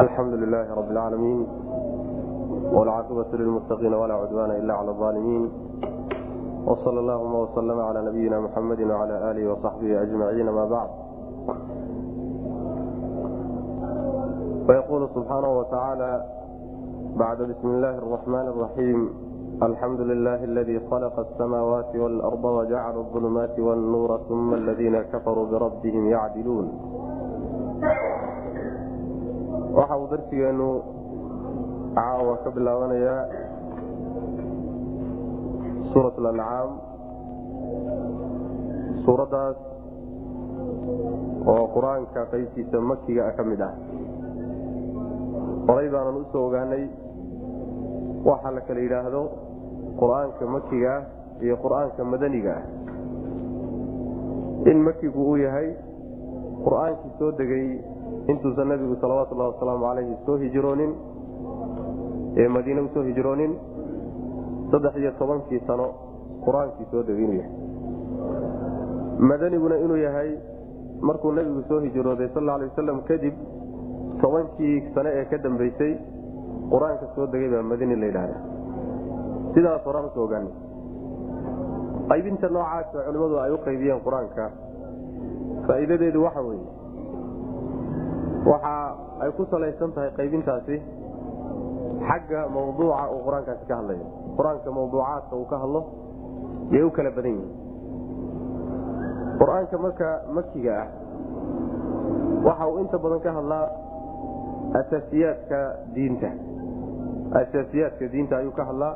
alxamdu lilaahi rab lcaalamiin wlcaaqibatu lilmuttaqiina walaa cudwaana ila cala aalimiin wsal allahuma waslama cala nabiyina muxamedi wacala alihi wasaxbihi ajmaciin ama bacd fayaquulu subxaanahu watacaala bacda bismi illaahi araxmaan araxiim alxamdu lilahi aladii khalaqa asamaawaati waalarda wajacala aulumaati wannuura uma aladiina kafaruu birabbihim yacdiluun waxa uu darsigeenu caawa ka bilaabanayaa suurat lancaam suuraddaas oo qur'aanka qaybtiisa makiga ah ka mid ah. Horay baanan u soo ogaanay waxa la kala yidhaahdo qur'aanka makiga ah iyo qur'aanka madaniga ah. In makigu uu yahay qur'aankii soo degay intuusan nabigu salawatullahi wasalaamu calayhi soo hijroonin ee madiine u soo hijroonin saddex iyo tobankii sano qur'aankii soo degay inuu yahay madaniguna inuu yahay markuu nebigu soo hijrooday sal alay wasalam kadib tobankii sane ee ka dambeysay qur'aanka soo degay baa madani la yidhahda sidaas horaan u soo ogaanay. Qaybinta noocaasa culimmadu ay u qaybiyeen qur'aanka faa'iidadeedu waxa weeye waxa ay ku salaysan tahay qaybintaasi xagga mawduuca uu qur'aankaasi ka hadlayo. Qur'aanka mawduucaadka uu ka hadlo yay u kala badan yihiin. Qur'aanka marka makiga ah waxa uu inta badan ka hadlaa asaasiyaadka diinta. Asaasiyaadka diinta ayuu ka hadlaa.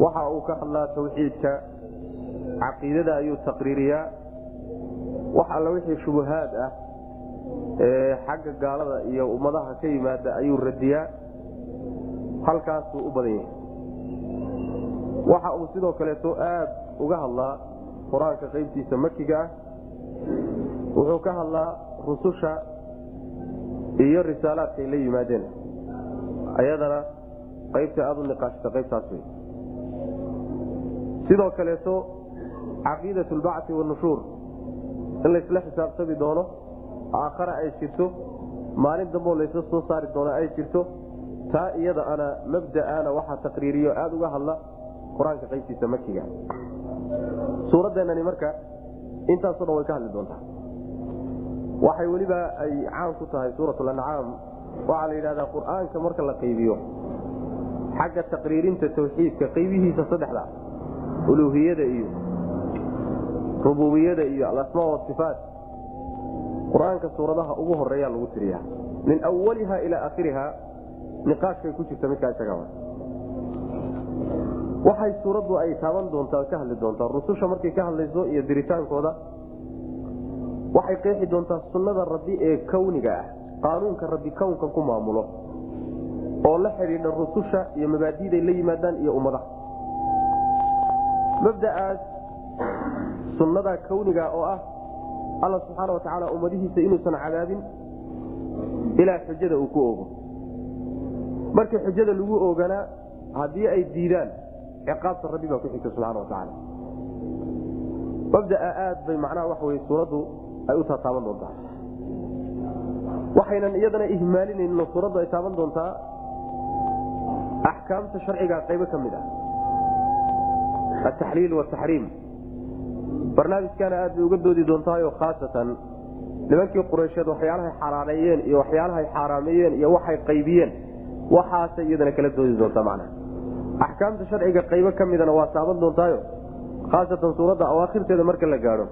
Waxa uu ka hadlaa tawxiidka. Caqiidada ayuu taqriiriyaa. Wax alla wixii shubahaad ah xagga gaalada iyo ummadaha ka yimaada ayuu radiyaa halkaasuu u badan yahay. Waxa uu sidoo kaleeto aad uga hadlaa qur'aanka qaybtiisa makiga ah. Wuxuu ka hadlaa rususha iyo risaalaadkay la yimaadeen ayadana qaybta aada u niqaashta qaybtaas wey sidoo kaleeto caqiidat lbacti wanushuur in laysla xisaabtami doono aakhara ay jirto maalin damboo laysla soo saari doono ay jirto taa iyada ana mabda'ana waxaa taqriiriyo aada uga hadla qur'aanka qaybtiisa makiga suuraddeenani marka intaaso dhan way ka hadli doontaa. Waxay weliba ay caan ku tahay suuratulancaam waxaa la yidhahdaa qur'aanka marka la qaybiyo xagga taqriirinta tawxiidka qaybihiisa saddexda uluuhiyada iyo rububiyada iyo alasmaa wasifaat qur'aanka suuradaha ugu horeeyaa lagu tiriya min awaliha ilaa akhiriha niqaashkay ku jirta midkaa isaga waxay suuraddu ay taaban doontaa ka hadli doontaa rususha markay ka hadlayso iyo diritaankooda waxay qeexi doontaa sunnada rabbi ee kawniga ah qaanuunka rabbi kownkan ku maamulo oo la xidhiidha rususha iyo mabaadiiday la yimaadaan iyo ummadaha. Mabda'aas sunnada kawniga oo ah alla subxaana watacaala ummadihiisa inuusan cadaabin ilaa xujada uu ku ogo markii xujada lagu oganaa haddii ay diidaan ciqaabta rabbi baa ku xigta subxana watacaala mabdaa aad bay macnaha waxa wey suuraddu ay u taataaban doontaa. Waxaynan iyadana ihmaalinayninoo suuraddu ay taaban doontaa axkaamta sharciga qaybo ka mid ah. Ataxliil wataxriim barnaamijkana aad bay uga doodi doontahayo khaasatan nimankii qureysheed waxyaalahay xalaaneeyeen iyo waxyaalahay xaaraameeyeen iyo waxay qaybiyeen waxaasay iyadana kala doodi doontaa macnaha. Axkaamta sharciga qaybo ka midana waa taaban doontaayo khaasatan suuradda awaakhirteeda marka la gaadho.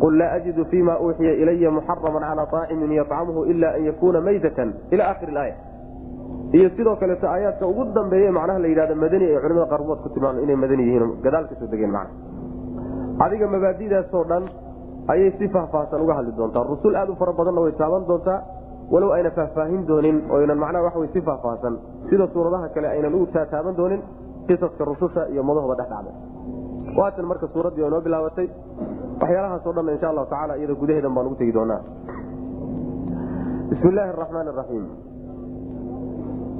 Qul laa ajidu fima uuxiya ilaya muxaraman calaa aacimin yacamhu ila an yakuuna maytatan ila akhiri ilaaya iyo sidoo kaleeto aayaadka ugu dambeeye macnaha la yidhahda madani ee culimada qaarkood ku tilmaam inay madani yihiin gadaal ka soo degeen macna adiga mabaadidaasoo dhan ayay si faahfaahsan uga hadli doontaa. Rusul aad u fara badanna way taaban doontaa walow ayna faahfaahin doonin oynan macnaha waxa si faahfaahsan sida suuradaha kale aynan u taataaban doonin qisaska rususha iyo madahooda dhexdhacda waatan marka suuraddii oo inoo bilaabatay waxyaalahaasoo dhan insha allahu tacala iyada gudaheedan baan ugu tegi doonaa. Bismi illaahi araxmaan araxiim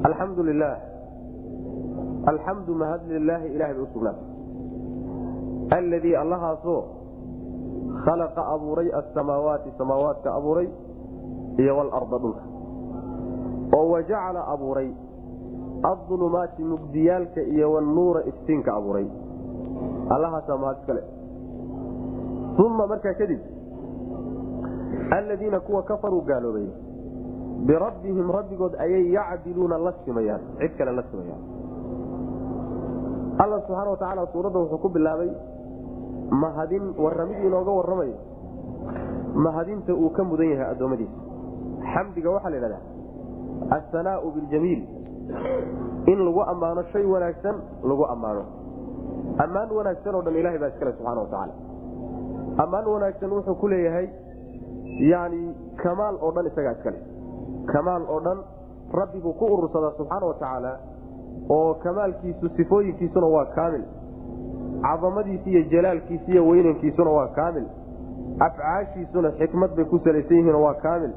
alxamdu lilah alxamdu mahad lilaahi ilahay bay usugnaatay alladii allahaasoo khalaqa abuuray asamaawaati samaawaadka abuuray iyo walarda dhulka oo wajacala abuuray aulumaati mugdiyaalka iyo wanuura iftiinka abuuray allahaasaa mahad iskale uma markaa kadib aladiina kuwa kafaruu gaaloobay birabbihim rabbigood ayay yacdiluuna la simayaan cid kale la simayaan alla subxaana wa tacaala suuradda wuxuu ku bilaabay mahadin warramid inooga warramayo mahadinta uu ka mudan yahay addoommadiisa? Xamdiga waxaa la yidhahdaa assanaau biljamiil. In lagu ammaano shay wanaagsan lagu ammaano. Ammaan wanaagsan oo dhan ilahay baa iskale subxana wa tacaala. Ammaan wanaagsan wuxuu ku leeyahay yani kamaal oo dhan isagaa iskale kamaal oo dhan rabbi buu ku urursadaa subxaana wa tacaala oo kamaalkiisu sifooyinkiisuna waa kaamil cadamadiisi iyo jalaalkiisi iyo weynankiisuna waa kaamil. Afcaashiisuna xikmad bay ku salaysan yihiin waa kaamil.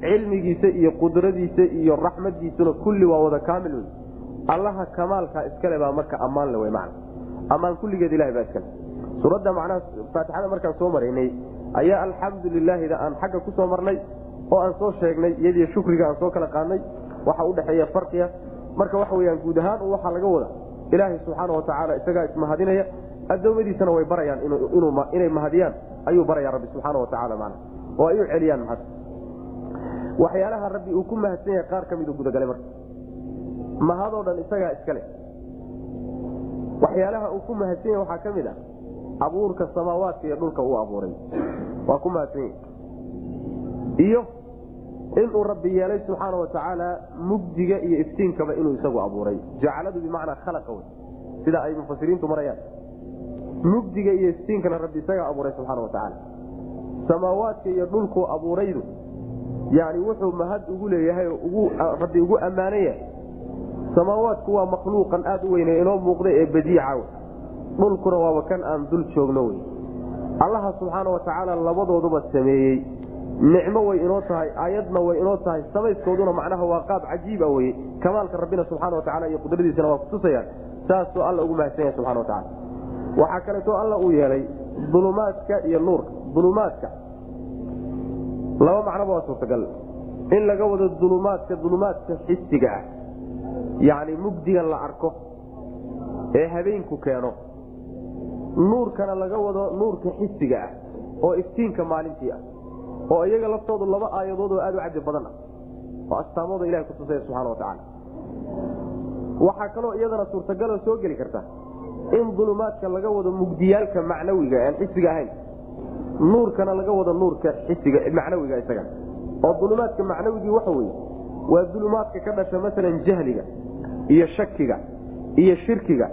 Cilmigiisa iyo qudradiisa iyo raxmadiisuna kulli waa wada kaamil wey allaha kamaalka iskale baa marka ammaan le w man ammaan kulligeed ilahay baa iskale suuradda macnaha faatixada markaan soo maraynay ayaa alxamdu lilaahida aan xagga ku soo marnay oo aan soo sheegnay iyadiyo shukriga aan soo kala qaadnay waxa udhexeeya farqiga. Marka waxa weyaan guud ahaan waxaa laga wada ilaahay subxaana wa tacaala isagaa ismahadinaya. Addoommadiisana way barayaan inay mahadiyaan. Ayuu baraya rabbi subxaana wa tacaala man oo ay u celiyaan mahad waxyaalaha rabbi uu ku mahadsan yahay qaar ka miduu gudagalay marka. Mahadoo dhan isagaa iskale waxyaalaha uu ku mahadsan yahay waxaa ka mid a abuurka samaawaadka iyo dhulka uu abuuray. Waa ku mahadsan yahay. Iyo inuu rabbi yeelay subxaana wa tacaala mugdiga iyo iftiinkaba inuu isagu abuuray jacaladu bimacnaa khalaqa wey sida ay mufasiriintu marayaan mugdiga iyo iftiinkana rabbi isagaa abuuray subxaana wa tacaala samaawaadka iyo dhulkuu abuuraydu yani wuxuu mahad ugu leeyahay rabbi ugu ammaanan yahay samaawaadku waa makhluuqan aad u weyne inoo muuqday ee badiica w dhulkuna waaba kan aan dul joogno wey allaha subxaana wa tacaala labadooduba sameeyey nicmo way inoo tahay aayadna way inoo tahay samayskooduna macnaha waa qaab cajiiba weye kamaalka rabbina subxana wa tacala iyo qudradiisana waa kutusayaan saasoo alla ugu mahadsan yahay subxana wa tacala waxaa kaleeto alla uu yeelay dulumaadka iyo nuurka. Dulumaadka. Laba macnoba waa suurtagal. In laga wado dulumaadka dulumaadka xisiga ah. Yacni mugdigan la arko ee habeenku keeno. Nuurkana laga wado nuurka xisiga ah oo iftiinka maalintii ah oo iyaga laftoodu laba aayadood oo aad u caji badan ah. Oo astaamooda ilahay kutusaya subxana wa tacaala. Waxaa kaloo iyadana suurtagaloo soo geli karta in dulumaadka laga wado mugdiyaalka macnawiga aan xisiga ahayn. Nuurkana laga wado nuurka xisiga macnawiga isaga. Oo dulumaadka macnawigii waxa weye waa dulumaadka ka dhasha masalan jahliga iyo shakiga iyo shirkiga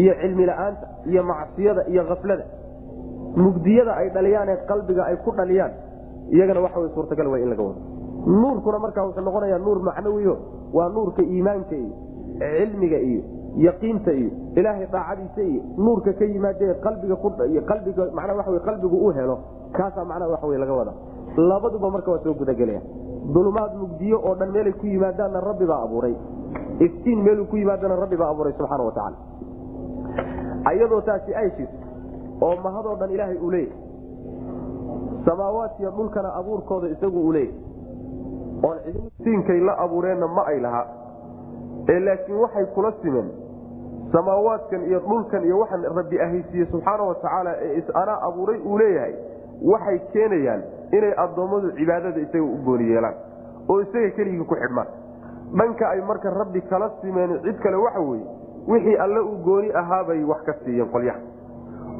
iyo cilmi la'aanta iyo macsiyada iyo kaflada mugdiyada ay dhaliyaan ee qalbiga ay ku dhaliyaan iyagana waxa suurtagal w in laga wado. Nuurkuna markaa wuxuu noqonayaa nuur macnawiyo waa nuurka iimaanka iyo cilmiga iyo yaqiinta iyo ilaahay daacadiisa iyo nuurka ka yimaade qalbiga qalbiga manaa waa qalbigu u helo kaasaa macnaha waxa w laga wada. Labaduba marka waa soo gudagelaya dulumaad mugdiyo oo dhan meelay ku yimaadaanna rabbi baa abuuray. Iftiin meeluu ku yimaadana rabbi baa abuuray subxaana wa tacaala. Ayadoo taasi ay jirto oo mahadoo dhan ilaahay uu leeyahy samaawaadkiyo dhulkana abuurkooda isagu uu leeyahy oon cidintiinkay la abuureenna ma ay laha ee laakiin waxay kula simeen samaawaadkan iyo dhulkan iyo waxaan rabbi ahaysiiye subxaana wa tacaala ee is-anaa abuuray uu leeyahay waxay keenayaan inay addoommadu cibaadada isaga u gooni yeelaan oo isaga keligii ku xidhmaan. Dhanka ay marka rabbi kala simeen cid kale waxa weeye wixii alle uu gooni ahaabay wax ka siiyeen qolyaha.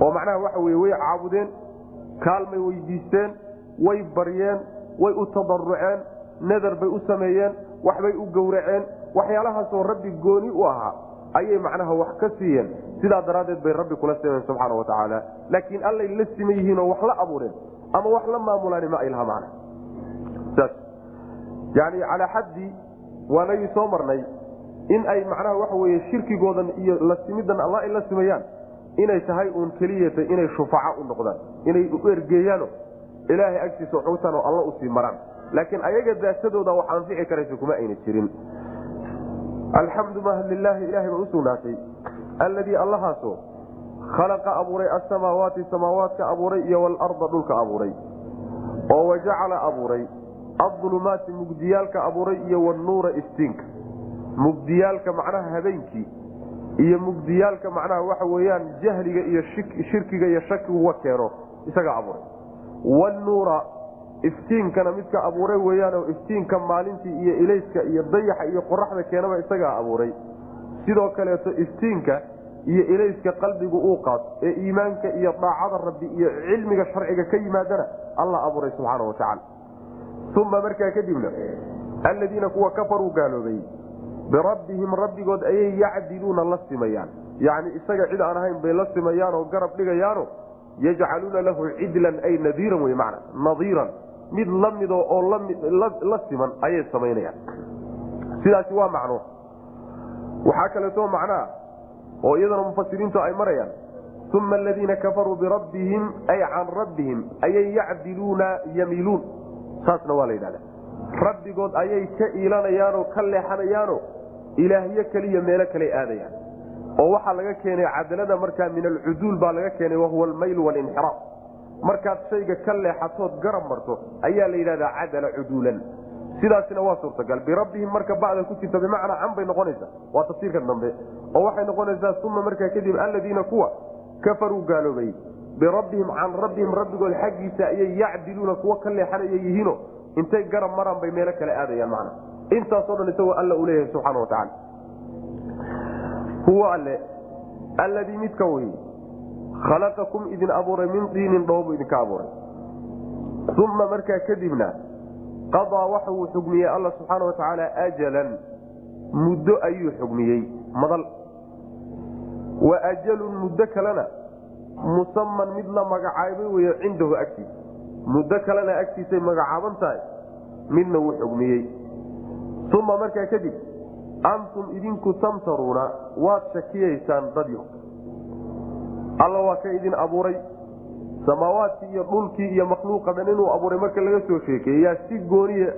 Oo macnaha waxa weye way caabudeen kaalmay weydiisteen way baryeen way u tabaruceen nadar bay u sameeyeen waxbay u gowraceen waxyaalahaasoo rabbi gooni u ahaa ayay macnaha wax ka siiyeen. Sidaa daraaddeed bay rabbi kula simeen subxaana wa tacaala. Laakiin allay la siman yihiinoo wax la abuureen ama wax la maamulaani ma ay laha macna. Yani calaa xaddi waanagii soo marnay in ay macnaha waxa weye shirkigoodan iyo la simidan alla ay la simayaan inay tahay uun keliyata inay shufaca u noqdaan inay u ergeeyaano ilaahay agtiisa xuutan oo alla u sii maraan. Laakiin ayaga daatadooda wax anfici karaysa kuma ayna jirin. Alxamdu mahad lilaahi baa usugnaatay alladii allahaasoo khalaqa abuuray asamaawaati samaawaadka abuuray iyo walarda dhulka abuuray. Oo wajacala abuuray. Aulumaati mugdiyaalka abuuray iyo wanuura iftiinka. Mugdiyaalka macnaha habeenkii iyo mugdiyaalka macnaha waxa weyaan jahliga iyo shirkiga iyo shakigu wa keeno isagaa abuuray. Wanuura iftiinkana midka abuuray weyaanoo iftiinka maalintii iyo ilayska iyo dayaxa iyo qoraxda keenaba isagaa abuuray. Sidoo kaleeto iftiinka iyo ilayska qalbigu uu qaato ee iimaanka iyo daacada rabbi iyo cilmiga sharciga ka yimaadana alla abuuray subxaana watacaala uma markaa kadibna alladiina kuwa kafaruu gaaloobay birabbihim rabbigood ayay yacdiluuna la simayaan. Yacni isaga cid aan ahayn bay la simayaan garab dhigayaano yajcaluuna lahu cidlan ay nadiiran wey mana nadiiran. Mid la mido oo la siman ayay samaynayaan. Sidaasi waa macno. Waxaa kaleeto macnaa oo iyadana mufasiriintu ay marayaan uma aladiina kafaruu birabbihim ay can rabbihim ayay yacdiluuna yamiiluun saasna waa la yidhahda rabbigood ayay ka iilanayaanoo ka leexanayaano ilaahyo keliya meelo kale aadayaan oo waxaa laga keenay cadalada markaa min alcuduul baa laga keenay wahuwa almayl walinxiraaf. Markaad shayga ka leexatood garab marto ayaa la yidhahdaa cadala cuduulan. Sidaasina waa suurtagal. Birabbihim marka bacda ku jirta bimacnaa can bay noqonaysaa. Waa tafsiirka dambe. Oo waxay noqonaysaa uma markaa kadib alladiina kuwa kafaruu gaaloobay. Birabbihim can rabbihim rabbigood xaggiisa ayay yacdiluuna kuwa ka leexanaya yihiino intay garab maraan bay meelo kale aadayaan macna intaasoo dhan isagoo alla uu leeyahay wa tacaala huwa alle alladii midka wey khalaqakum idin abuuray min diinin dhoobu idinka abuuray uma markaa kadibna qadaa waxa uu xugmiyey alla subxaana watacaala ajalan muddo ayuu xugmiyey madal wa ajalun muddo kalena musaman mid la magacaabay wey cindahu agtiisa muddo kalena agtiisay magacaaban tahay midna wuu xugmiyey uma markaa kadib antum idinku tamtaruuna waad shakiyaysaan dadyo alla waa ka idin abuuray. Samaawaadkii iyo dhulkii iyo makhluuqa dhan inuu abuuray marka laga soo sheekeeyaa si gooniya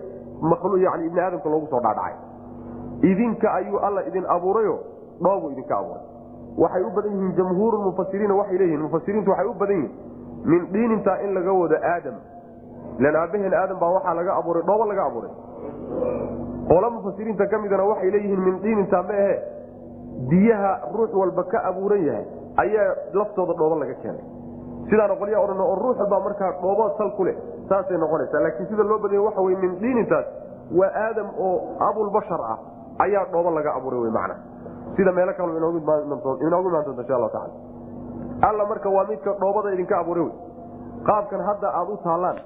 yani ibni aadamka loogu soo dhaadhacay. Idinka ayuu alla idin abuurayo dhoobuu idinka abuuray. Waxay u badan yihiin jamhuurmufasiriina waxay leeyihiin mufasiriintu waxay u badan yihiin min dhiinintaa in laga wado aadam. Ilan aabaheen aadam baa waxaa laga abuuray dhoobo laga abuuray qola mufasiriinta ka midana waxay leeyihiin min dhiinintaa ma ahe diyaha ruux walba ka abuuran yahay ayaa laftooda dhoobo laga keenay. Sidaana qolyaa odhan oo ruux walbaa markaa dhoobo sal ku leh saasay noqonaysaa. Laakiin sida loo badanya waxa wey min dhiinintaas waa aadam oo abulbashar ah ayaa dhoobo laga abuuray wy macna sida meelo kal inoogu imaan doonta insha allahu taala alla marka waa midka dhoobada idinka abuuray wy qaabkan hadda aada u taallaan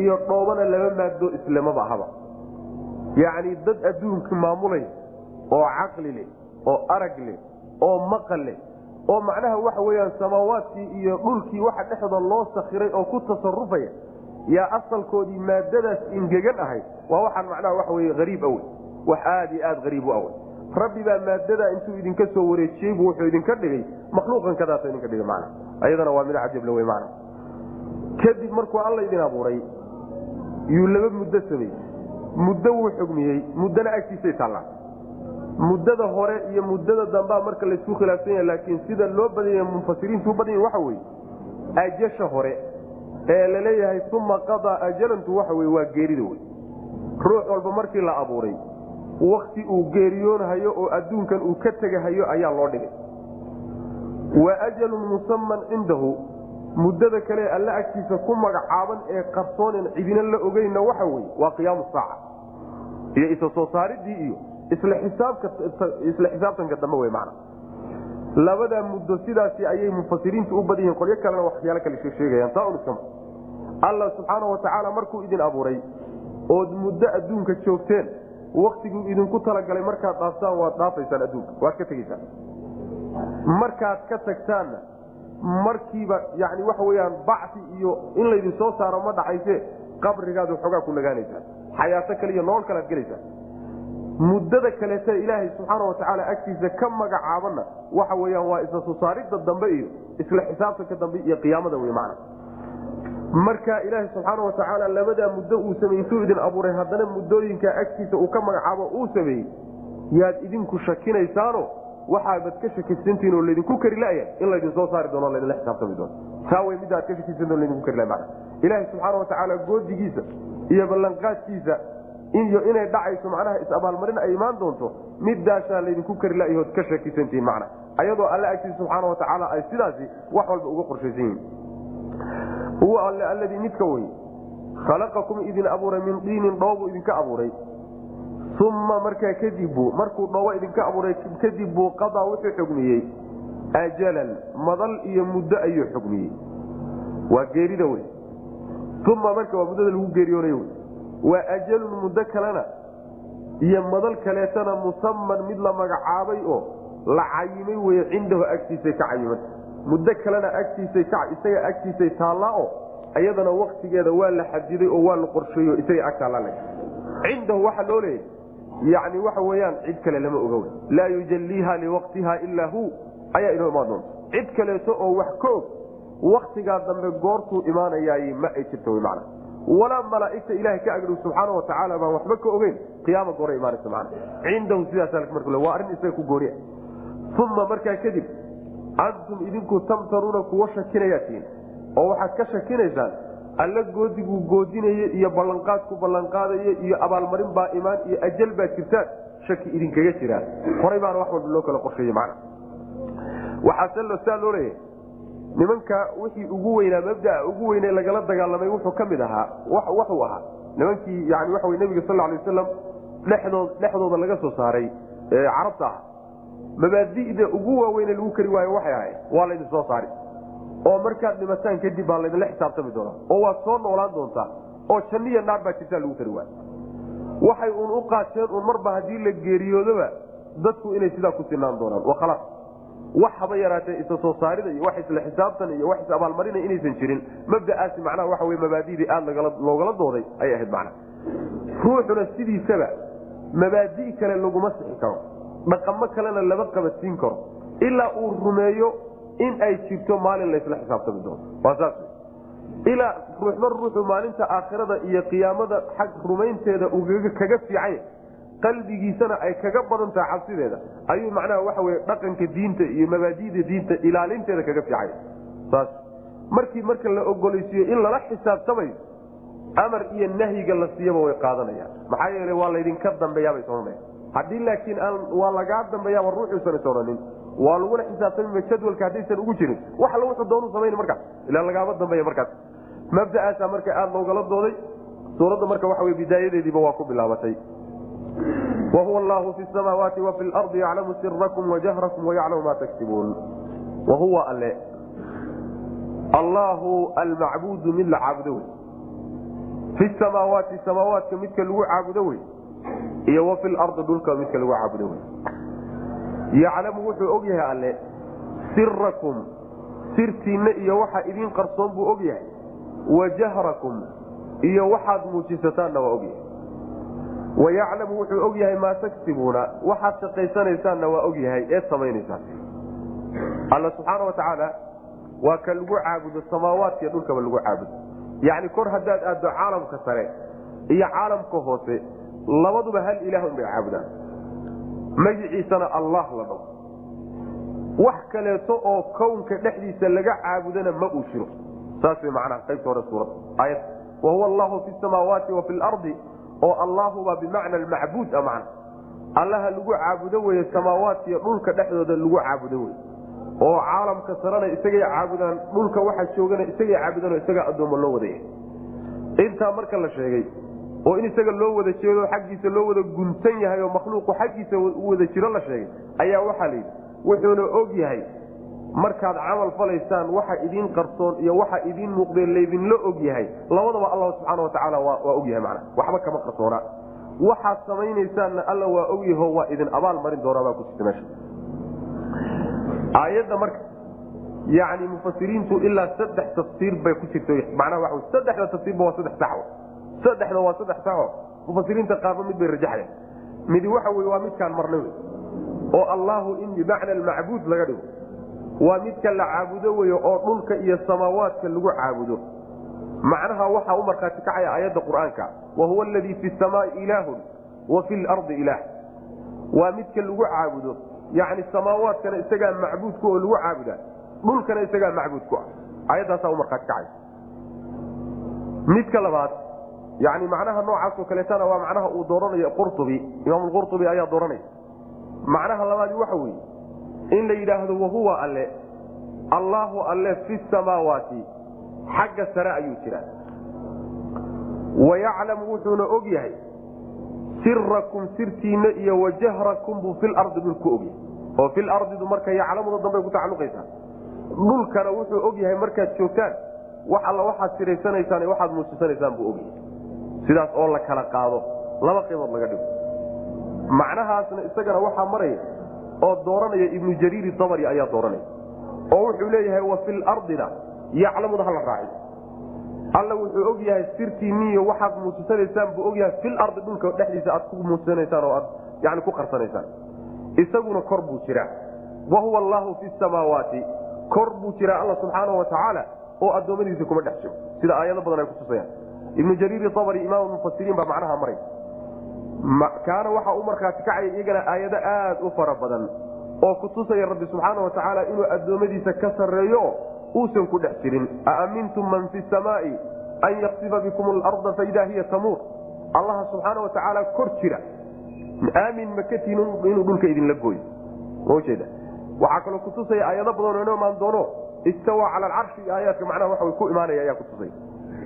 iyo dhoobana laba maado islamaba ahaba yacni dad adduunka maamulay oo caqli leh oo arag leh oo maqal leh oo macnaha waxa weyaan samaawaadkii iyo dhulkii waxa dhexda loo sakiray oo ku tasarufaya yaa asalkoodii maadadaas ingegan ahayd waa waxaan macnaha waxa wey hariib awey wax aada iyo aada hariib u awey rabbi baa maadadaa intuu idinka soo wareejiyey buu wuxuu idinka dhigay makhluuqan kadaasa idinka dhigay mana ayadana waa mid cajable wey mana kadib markuu alla idin abuuray yuu laba muddo sameeyey muddo wuu xugmiyey. Muddana agtiisay taallaa. Muddada hore iyo muddada dambaa marka laysku khilaafsan yaha laakiin sida loo badanya mufasiriintu u badan yahi waxa weye ajasha hore ee la leeyahay uma qadaa ajalantu waxa wey waa geerida wey ruux walba markii la abuuray wakti uu geeriyoonhayo oo adduunkan uu ka tegahayo ayaa loo dhigay. Wa ajalun musaman cindahu. Muddada kale alle agtiisa ku magacaaban ee qarsoonen cidina la ogeynna waxa wey waa qiyaamu saaca iyo isa soo saaridii iyo isla xisaabtanka dambe w man labadaa muddo sidaasi ayay mufasiriintu u badan yihiin qolyo kalena waxyaalo kale sheegayaan. Taa un iskama subxaana watacaala markuu idin abuuray ood muddo adduunka joogteen waktiguu idinku talagalay markaad dhaaftaan waad dhaafaysaan adduunka. Waad ka tegeysaan markaad ka tagtaanna markiiba yani waxa weyaan bacsi iyo in laydin soo saaro ma dhaxayse qabrigaad waxoogaa ku nagaanaysaan xayaato kale iyo nolol kalead gelaysaan muddada kaleeta ilaahay subxaana watacaala agtiisa ka magacaabanna waxa weyaan waa isla sosaaridda dambe iyo isla xisaabtanka dambe iyo qiyaamada wey macna. Marka ilaahay subxaana watacaala labadaa muddo uu sameeyey intuu idin abuuray haddana muddooyinka agtiisa uu ka magacaabo uu sameeyey yaad idinku shakinaysaano waxaabad ka shakisantihin oo laydinku kari laya in laydin soo saari doono laydinla xisaabtami doono. Taa wey midda aad ka shakisanto laydinku kari laya mana ilaahay subxaana watacaala goodigiisa iyo ballanqaadkiisa iyo inay dhacayso macnaha is-abaalmarin ay imaan doonto midaasaa laydinku kari layahood ka shakisantihiin macna. Ayadoo alle agtiisa subxaana watacaala ay sidaasi wax walba uga qorshaysan yihiin huwa alle alladii midka wey khalaqakum idin abuuray min diinin dhoobu idinka abuuray. Uma markaa kadib buu markuu dhoobo idinka abuuray kadib buu qadaa wuxuu xugmiyey ajalan madal iyo muddo ayuu xugmiyey waa geerida wey uma marka waa muddada lagu geeriyoonayo waa ajalun muddo kalena iyo madal kaleetana musaman mid la magacaabay oo la cayimay wey cindahu agtiisay ka cayiman muddo kalena agtiisay isaga agtiisay taallaa oo iyadana waktigeeda waa la xadiday oo waa la qorsheeyo isaga ag taallale cindahu waxaa loo leeyay yani waxa weyaan cid kale lama oga wey. Laa yujalliiha liwaqtiha ilaa hu. Ayaa inoo imaan doonta. Cid kaleeto oo wax ka og waktigaa dambe goortuu imaanayaay ma ay jirta wy mana walaa malaaigta ilaha ka agdhow subxaana watacaala baan waxba ka ogeyn qiyaama goora imaanaysa man cindahu sidaas mar waa arrin isaga ku gooniya uma markaa kadib antum idinku tamtaruuna kuwa shakinayaa tihiin. Oo waxaad ka shakinaysaan alla goodiguu goodinaya iyo ballanqaadku ballanqaadaya iyo abaalmarin baa imaan iyo ajal baa jirtaan shaki idinkaga jiraa horay baana wax walba loo kala qorsheeye man waxaase saa loo leeyahay nimanka wixii ugu weynaa mabdaa ugu weyne lagala dagaalamay wuxuu ka mid ahaa waxuu ahaa. Nimankii yani waxa nabiga sal lay wasalam dhexdood dhexdooda laga soo saaray carabta ah mabaadida ugu waaweyne lagu kari waayo waxay ahayd waa laydin soo saari oo markaad dhimataan kadib baa laydinla xisaabtami doonaa. Oo waad soo noolaan doontaa. Oo janniya naar baa jirtaa lagu kari waayo. Waxay uun u qaateen uun marba haddii la geeriyoodoba dadku inay sidaa ku sinaan doonaan wax haba yaraatee isa soo saarida iyo wax isla xisaabtan iyo wax is abaalmarina inaysan jirin mabda'aasi macnaha waxa wey mabaadidii aada loogala dooday ayay ahayd macna ruuxuna sidiisaba mabaadi' kale laguma sixi karo dhaqamo kalena lama qabadsiin karo ilaa uu rumeeyo in ay jirto maalin laysla xisaabtami doono. Waa saas. Ilaa ruuxma ruuxu maalinta aakhirada iyo qiyaamada xag rumaynteeda kaga fiicay qalbigiisana ay kaga badan tahay cabsideeda ayuu macnaha waxa wey dhaqanka diinta iyo mabaadida diinta ilaalinteeda kaga fiicay. Saas. Markii marka la ogolaysiiyo in lala xisaabtamayo amar iyo nahyiga la siiyaba way qaadanayaan. Maxaa yeele waa laydinka dambeeyaabay soonana haddii laakiin waa lagaa dambeeyaaba ruuxuusan is odhanin waa lagula xisaabtamima jadwalka haddaysan ugu jirin. Wax alla wuxuu doonu samayn markaas ilaa lagaama dambeeya markaas. Mabda'aasa marka aada loogala dooday suuradda marka waxa wey bidaayadeediiba waa ku bilaabatay wahuwa allahu fi samaawaati wa fi lardi yaclamu sirakum wajahrakum wayaclamu ma taksibuun wahuwa alle allaahu almacbuudu mid la caabudo wey fi samaawaati samaawaadka midka lagu caabudo wey iyo wa fi lardi dhulka midka lagu caabudo wey yaclamu wuxuu og yahay alle sirakum sirtiinna iyo waxa idiin qarsoon buu og yahay wa jahrakum iyo waxaad muujisataanna waa ogyahay wayaclamu wuxuu og yahay maa taksibuuna waxaad shaqaysanaysaanna waa og yahay eed samaynaysaan alla subxaana wa tacaala waa ka lagu caabudo samaawaadkiiyo dhulkaba lagu caabudo yacni kor haddaad aaddo caalamka sare iyo caalamka hoose labaduba hal ilaah unbay caabudaan magiciisana allah la dhaw wax kaleeto oo kownka dhexdiisa laga caabudana ma uu jiro saas way macnaha qaybta hore suuradda aayad wahuwa allahu fi samaawaati wa fi lardi oo allahuba bimacna almacbuud a macna allaha lagu caabudo weye samaawaadkiiyo dhulka dhexdooda lagu caabudo wey oo caalamka sarena isagay caabudaan dhulka waxa joogana isagay caabudaan oo isagaa addoommo loo wadaya intaa marka la sheegay oo in isaga loo wada jeedo xaggiisa loo wada guntan yahay oo makhluuqu xaggiisa wada jiro la sheegay ayaa waxaa la yidhi wuxuuna og yahay markaad camal falaysaan waxa idiin qarsoon iyo waxa idiin muuqdee laydinla og yahay. Labadaba allah subxaana watacaala waa og yahay mana waxba kama qarsoona. Waxaad samaynaysaanna alla waa og yaho waa idin abaal marin doonaa baa ku jirta meesha. Aayadda marka yani mufasiriintu ilaa saddex tafsiir bay ku jirta macnaha waa saddexda tafsiirba waa saddex saxo. Saddexda waa saddex saxo. Mufasiriinta qaarba mid bay rajaxdeen midi waxa wey waa midkaan marnay oo allahu in bimacna almacbuud laga dhigo waa midka la caabudo wey oo dhulka iyo samaawaadka lagu caabudo. Macnaha waxaa u markhaati kacaya aayadda qur'aanka wa huwa aladii fi samaai ilaahun wa fi lardi ilaah. Waa midka lagu caabudo yani samaawaadkana isagaa macbuudku oo lagu caabuda dhulkana isagaa macbuudku ah. Ayaddaasaa u markhaati kacaya midka labaad yani macnaha noocaasoo kaleetana waa macnaha uu dooranayo qurtubi. Imaam qurtubi ayaa dooranaya. Macnaha labaadi waxa weeye in la yidhaahdo wahuwa alle allaahu alle fi samaawaati xagga sare ayuu jiraa wayaclamu wuxuuna og yahay sirakum sirtiinna iyo wajahrakum buu filardi dhulku ogyahay oo filardidu marka yaclamuda dambay ku tacaluqaysaa dhulkana wuxuu og yahay markaad joogtaan wax alla waxaad siraysanaysaan waxaad muujisanaysaan buu ogyahay sidaas oo la kala qaado laba qaybood laga dhigo macnahaasna isagana waxaa maraya oo dooranaya ibnu jariiri dabri ayaa dooranaya oo wuxuu leeyahay wa filardina yaclamuda hala raaci. Alla wuxuu og yahay sirtiiniyo waxaad muujisanaysaan buu ogyahay filardi dhulka dhexdiisa aad ku muujisanaysaan oo aad yani ku qarsanaysaan. Isaguna kor buu jiraa. Wa huwa allaahu fi samaawaati. Kor buu jiraa alla subxaana wa oo addoommadiisa kuma dhex jiro. Sida aayado badan ay kutusayaan ibnu jariiri abri imaam mufasiriin baa macnaha maray kaana waxa u markhaati kacaya iyagana aayado aad u fara badan oo kutusaya rabbi subxaana wa inuu addoommadiisa ka sarreeyo uusan ku dhex jirin. Aamintum man fi samaai an yaksifa bikum alarda faidaa hiya tamuur. Allaha subxaana wa kor jira. Aamin makatiin inuu dhulka idinla gooyo. Mjeeda waxaa kaloo kutusaya aayado badanoo inoo imaan doono. Istawa cala alcarshi iyo aayaadka macnaha waxa ku imaanaya ayaa kutusaya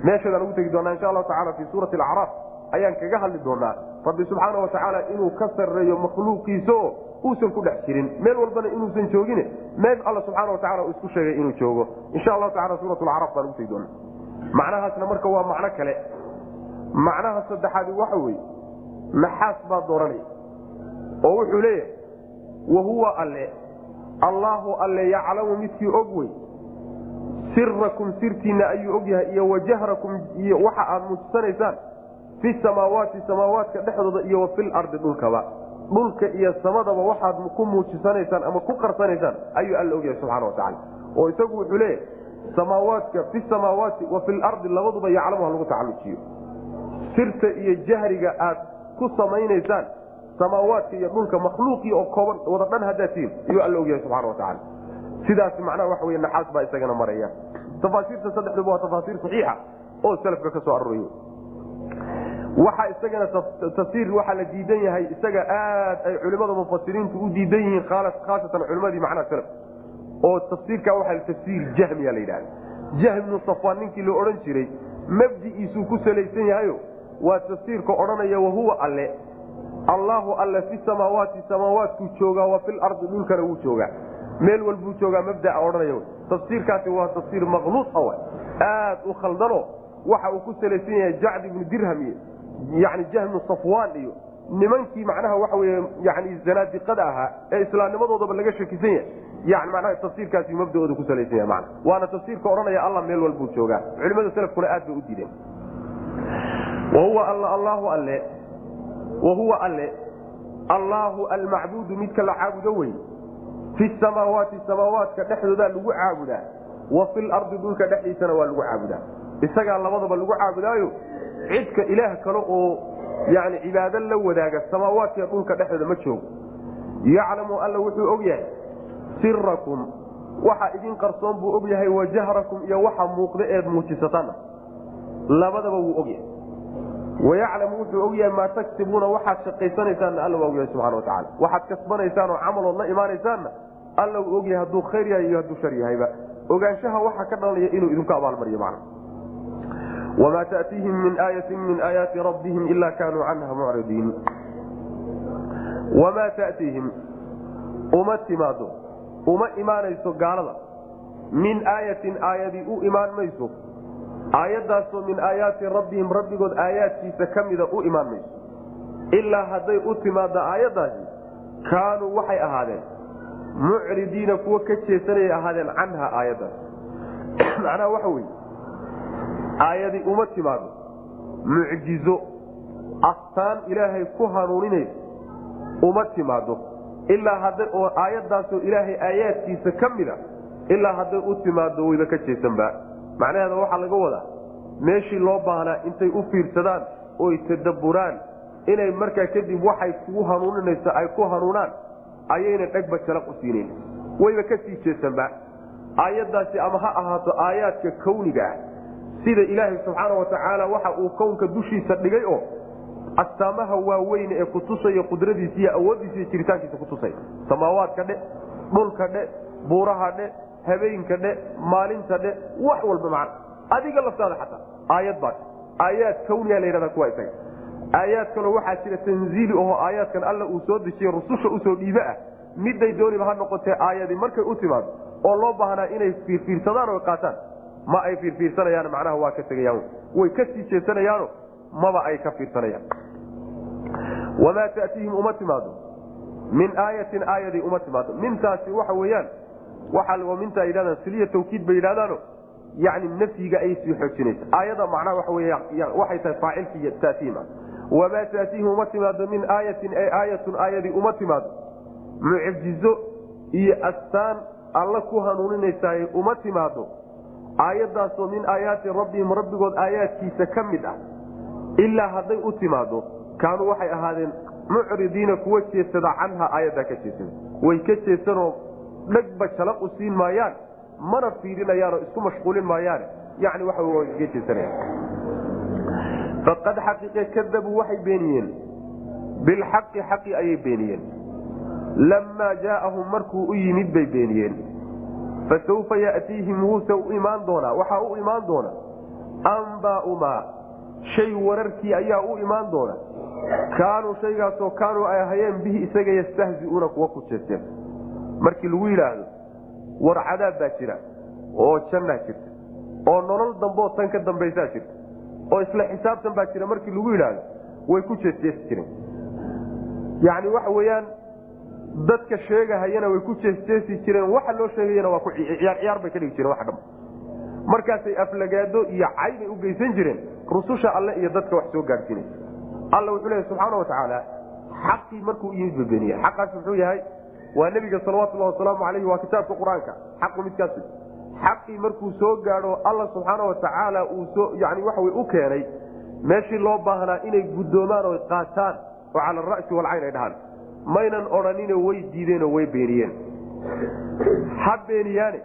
meesheedaan ugu tegi doonaa insha allahu tacala fii suurati alacraaf ayaan kaga hadli doonaa. Rabbi subxaana wa tacaala inuu ka sarreeyo makhluuqiisaoo uusan ku dhex jirin. Meel walbana inuusan joogin meel alla subxaana wa tacala uu isku sheegay inuu joogo. Insha allahu tacala suurat alacraaf baan ugu tegi doonaa. Macnahaasna marka waa macno kale. Macnaha saddexaadi waxa weeye naxaas baa dooranaya oo wuxuu leeyahay wahuwa alle allaahu alle yaclamu midkii og wey sirakum sirtiinna ayuu og yahay iyo wajahrakum iyo waxa aad muujisanaysaan fi samaawaati samaawaadka dhexdooda iyo wa filardi dhulkaba dhulka iyo samadaba waxaad ku muujisanaysaan ama ku qarsanaysaan ayuu alla ogyahay subxana watacaala oo isagu wuxuu leeyahay samaawaadka fi samaawaati wa filardi labaduba yaclamu lagu tacalujiyo sirta iyo jahriga aad ku samaynaysaan samaawaadka iyo dhulka makhluuqii oo kooban wada dhan haddaad tihiin ayuu alla ogyahay subxana watacaala sidaas macnaha waxa wey naxaas baa isagana maraya tafaasiirta saddexduba waa tafaasiir saxiixa oo salafka ka soo arooraya waxa isagana tafsiir waxaa la diidan yahay isaga aad ay culimada mufasiriintu u diidan yihiin khaasatan culimadii macnaha salaf. Oo tafsiirka waxaa tafsiir jahmiya la yidhahda jahmnu safwaan ninkii la odhan jiray mabdi'iisuu ku salaysan yahayo waa tafsiirka odhanaya wahuwa alle. Allaahu alle fi samaawaati samaawaadkuu joogaa wa filardi dhulkana wuu joogaa. Meel walbuu joogaa mabdaa odhanaya tafsiirkaasi waa tafsiir maqluusa w aad u khaldano waxa uu ku salaysan yahay jacd ibnu dirham yani jahmu safwaan iyo nimankii macnaha waxa wey yani zanaadiqada ahaa ee islaamnimadoodaba laga shakisan yahay yani manaha tafsiirkaasi mabdaooda ku salaysan yahay mana waana tafsiirka odhanaya alla meel walbuu joogaa culimada salafkuna aad bay u diideen wahuwa all allaahu alle wahuwa alle allaahu almacbuudu midka la caabudo wey fi samaawaati samaawaadka dhexdoodaa lagu caabudaa wa filardi dhulka dhexdiisana waa lagu caabudaa isagaa labadaba lagu caabudaayo cidka ilaah kale oo yani cibaado la wadaaga samaawaadkiiyo dhulka dhexdooda ma joogo. Yaclamu alla wuxuu og yahay sirakum waxa idin qarsoon buu og yahay wajahrakum iyo waxa muuqda eed muujisataana labadaba wuu og yahay. Wayaclamu wuxuu og yahay maa tagsibuuna waxaad shaqaysanaysaanna alla waa og yahay subxana watacaala waxaad kasbanaysaan oo la imaanaysaanna alla uu og yahay hadduu khayr yahay iyo hadduu shar yahayba ogaanshaha waxaa ka dhalanaya inuu idinku abaalmariyo macna wamaa taatiihim min aayatin min aayaati rabbihim ila kaanuu canha mucridiin wamaa taatiihim uma timaado uma imaanayso gaalada min aayatin aayadii u imaan mayso aayadaasoo min aayaati rabbihim rabbigood aayaadkiisa ka mida u imaan mayso ilaa hadday u timaaddo aayaddaasi kaanuu waxay ahaadeen mucridiina kuwo ka jeesanayay ahaadeen canha aayaddaas macnaha waxa weye aayadii uma timaado. Mucjizo astaan ilaahay ku hanuuninaysa uma timaado. Ilaa hadday oo aayaddaasoo ilaahay aayaadkiisa ka mida ilaa hadday u timaado wayba ka jeesanba macnaheeda waxaa laga wadaa meeshii loo baahnaa intay u fiirsadaan oy tadabburaan inay markaa kadib waxay kugu hanuuninayso ay ku hanuunaan ayayna dhegba jalaq u siinayn wayba ka sii jeesanba aayaddaasi ama ha ahaato aayaadka kawniga ah sida ilaahay subxaana watacaala waxa uu kownka dushiisa dhigay oo astaamaha waaweyn ee kutusaya qudradiisa iyo awoodiisa iyo jiritaankiisa kutusaya samaawaadka dhe dhulka dhe buuraha dhe habeenka dhe maalinta dhe wax walba macna adiga laftaada xataa aayad baa aayaad kawniya la yhahda kuwa isaga. Aayaad kaloo waxaa jira tanziili oho aayaadkan alla uu soo dejiye rususha u soo dhiibe ah. Miday dooniba ha noqotee aayadii markay u timaado oo loo baahnaa inay fiirfiirsadaan oo qaataan ma ay fiirfiirsanayaan macnaha waa ka tegayaan. Way ka sii maba ay ka fiirsanayaan. Wamaa tatiihim uma timaado min aayatin aayadii uma timaado mintaasi waxa weeyaan waa mintaa yidhahdaan siliya tawkiid bay yidhahdaano yani nafyiga ayay sii xoojinaysa. Aayada macnaha waxa wey waxay tahay faacilki tatiim ah wamaa taatiihim uma timaado min aayatin ay aayatun aayadii uma timaado mucjizo iyo astaan alla ku hanuuninaysaay uma timaado aayadaasoo min aayaati rabbihim rabbigood aayaadkiisa ka mid ah ilaa hadday u timaado kaanuu waxay ahaadeen mucridiina kuwa jeesada canha aayaddaa ka jeesada. Way ka jeesanoo dhegba jalaq u siin maayaan mana fiirinayaanoo isku mashquulin maayaane yani waxa waa iga jeesanayaan. Faqad xaqiiqe kadabuu waxay beeniyeen bilxaqi xaqi ayay beeniyeen. Lammaa jaaahum markuu u yimid bay beeniyeen fasawfa yatiihim wuuse u imaan doonaa. Waxaa u imaan doona. ambaau maa shay wararkii ayaa u imaan doona. kaanuu shaygaasoo kaanuu ay ahayeen bihi isaga yastahziuuna kuwa ku jeesteen. Markii lagu yidhaahdo war cadaab baa jira oo jannaa jirta. Oo nolol dambeoo tan ka dambaysaa jirta. Oo isla xisaabtan baa jira markii lagu yidhaahdo way ku jeesjeesi jireen. Yacni waxa weeyaan dadka sheegahayana way ku jeesjeesi jireen. Waxa loo sheegayana waa ciyaar bay ka dhigi jireen wax dham markaasay aflagaado iyo caybay u geysan jireen. Rususha alle iyo dadka wax soo gaadhsiinaysa alla wuxuu leeya subxaana wa tacaala xaqii markuu yimid ba beniye xaqaas muxuu yahay waa nebiga salawatullahi wasalaamu alayhi waa kitaabka qur'aanka. Xaqu midkaas xaqii markuu soo gaadho alla subxaana wa tacaala uu soo yani waxa u keenay meeshii loo baahnaa inay guddoomaan oo qaataan oo cala walcayn ay dhahaan maynan odhanino way diideenoo way beeniyeen. Ha beeniyaane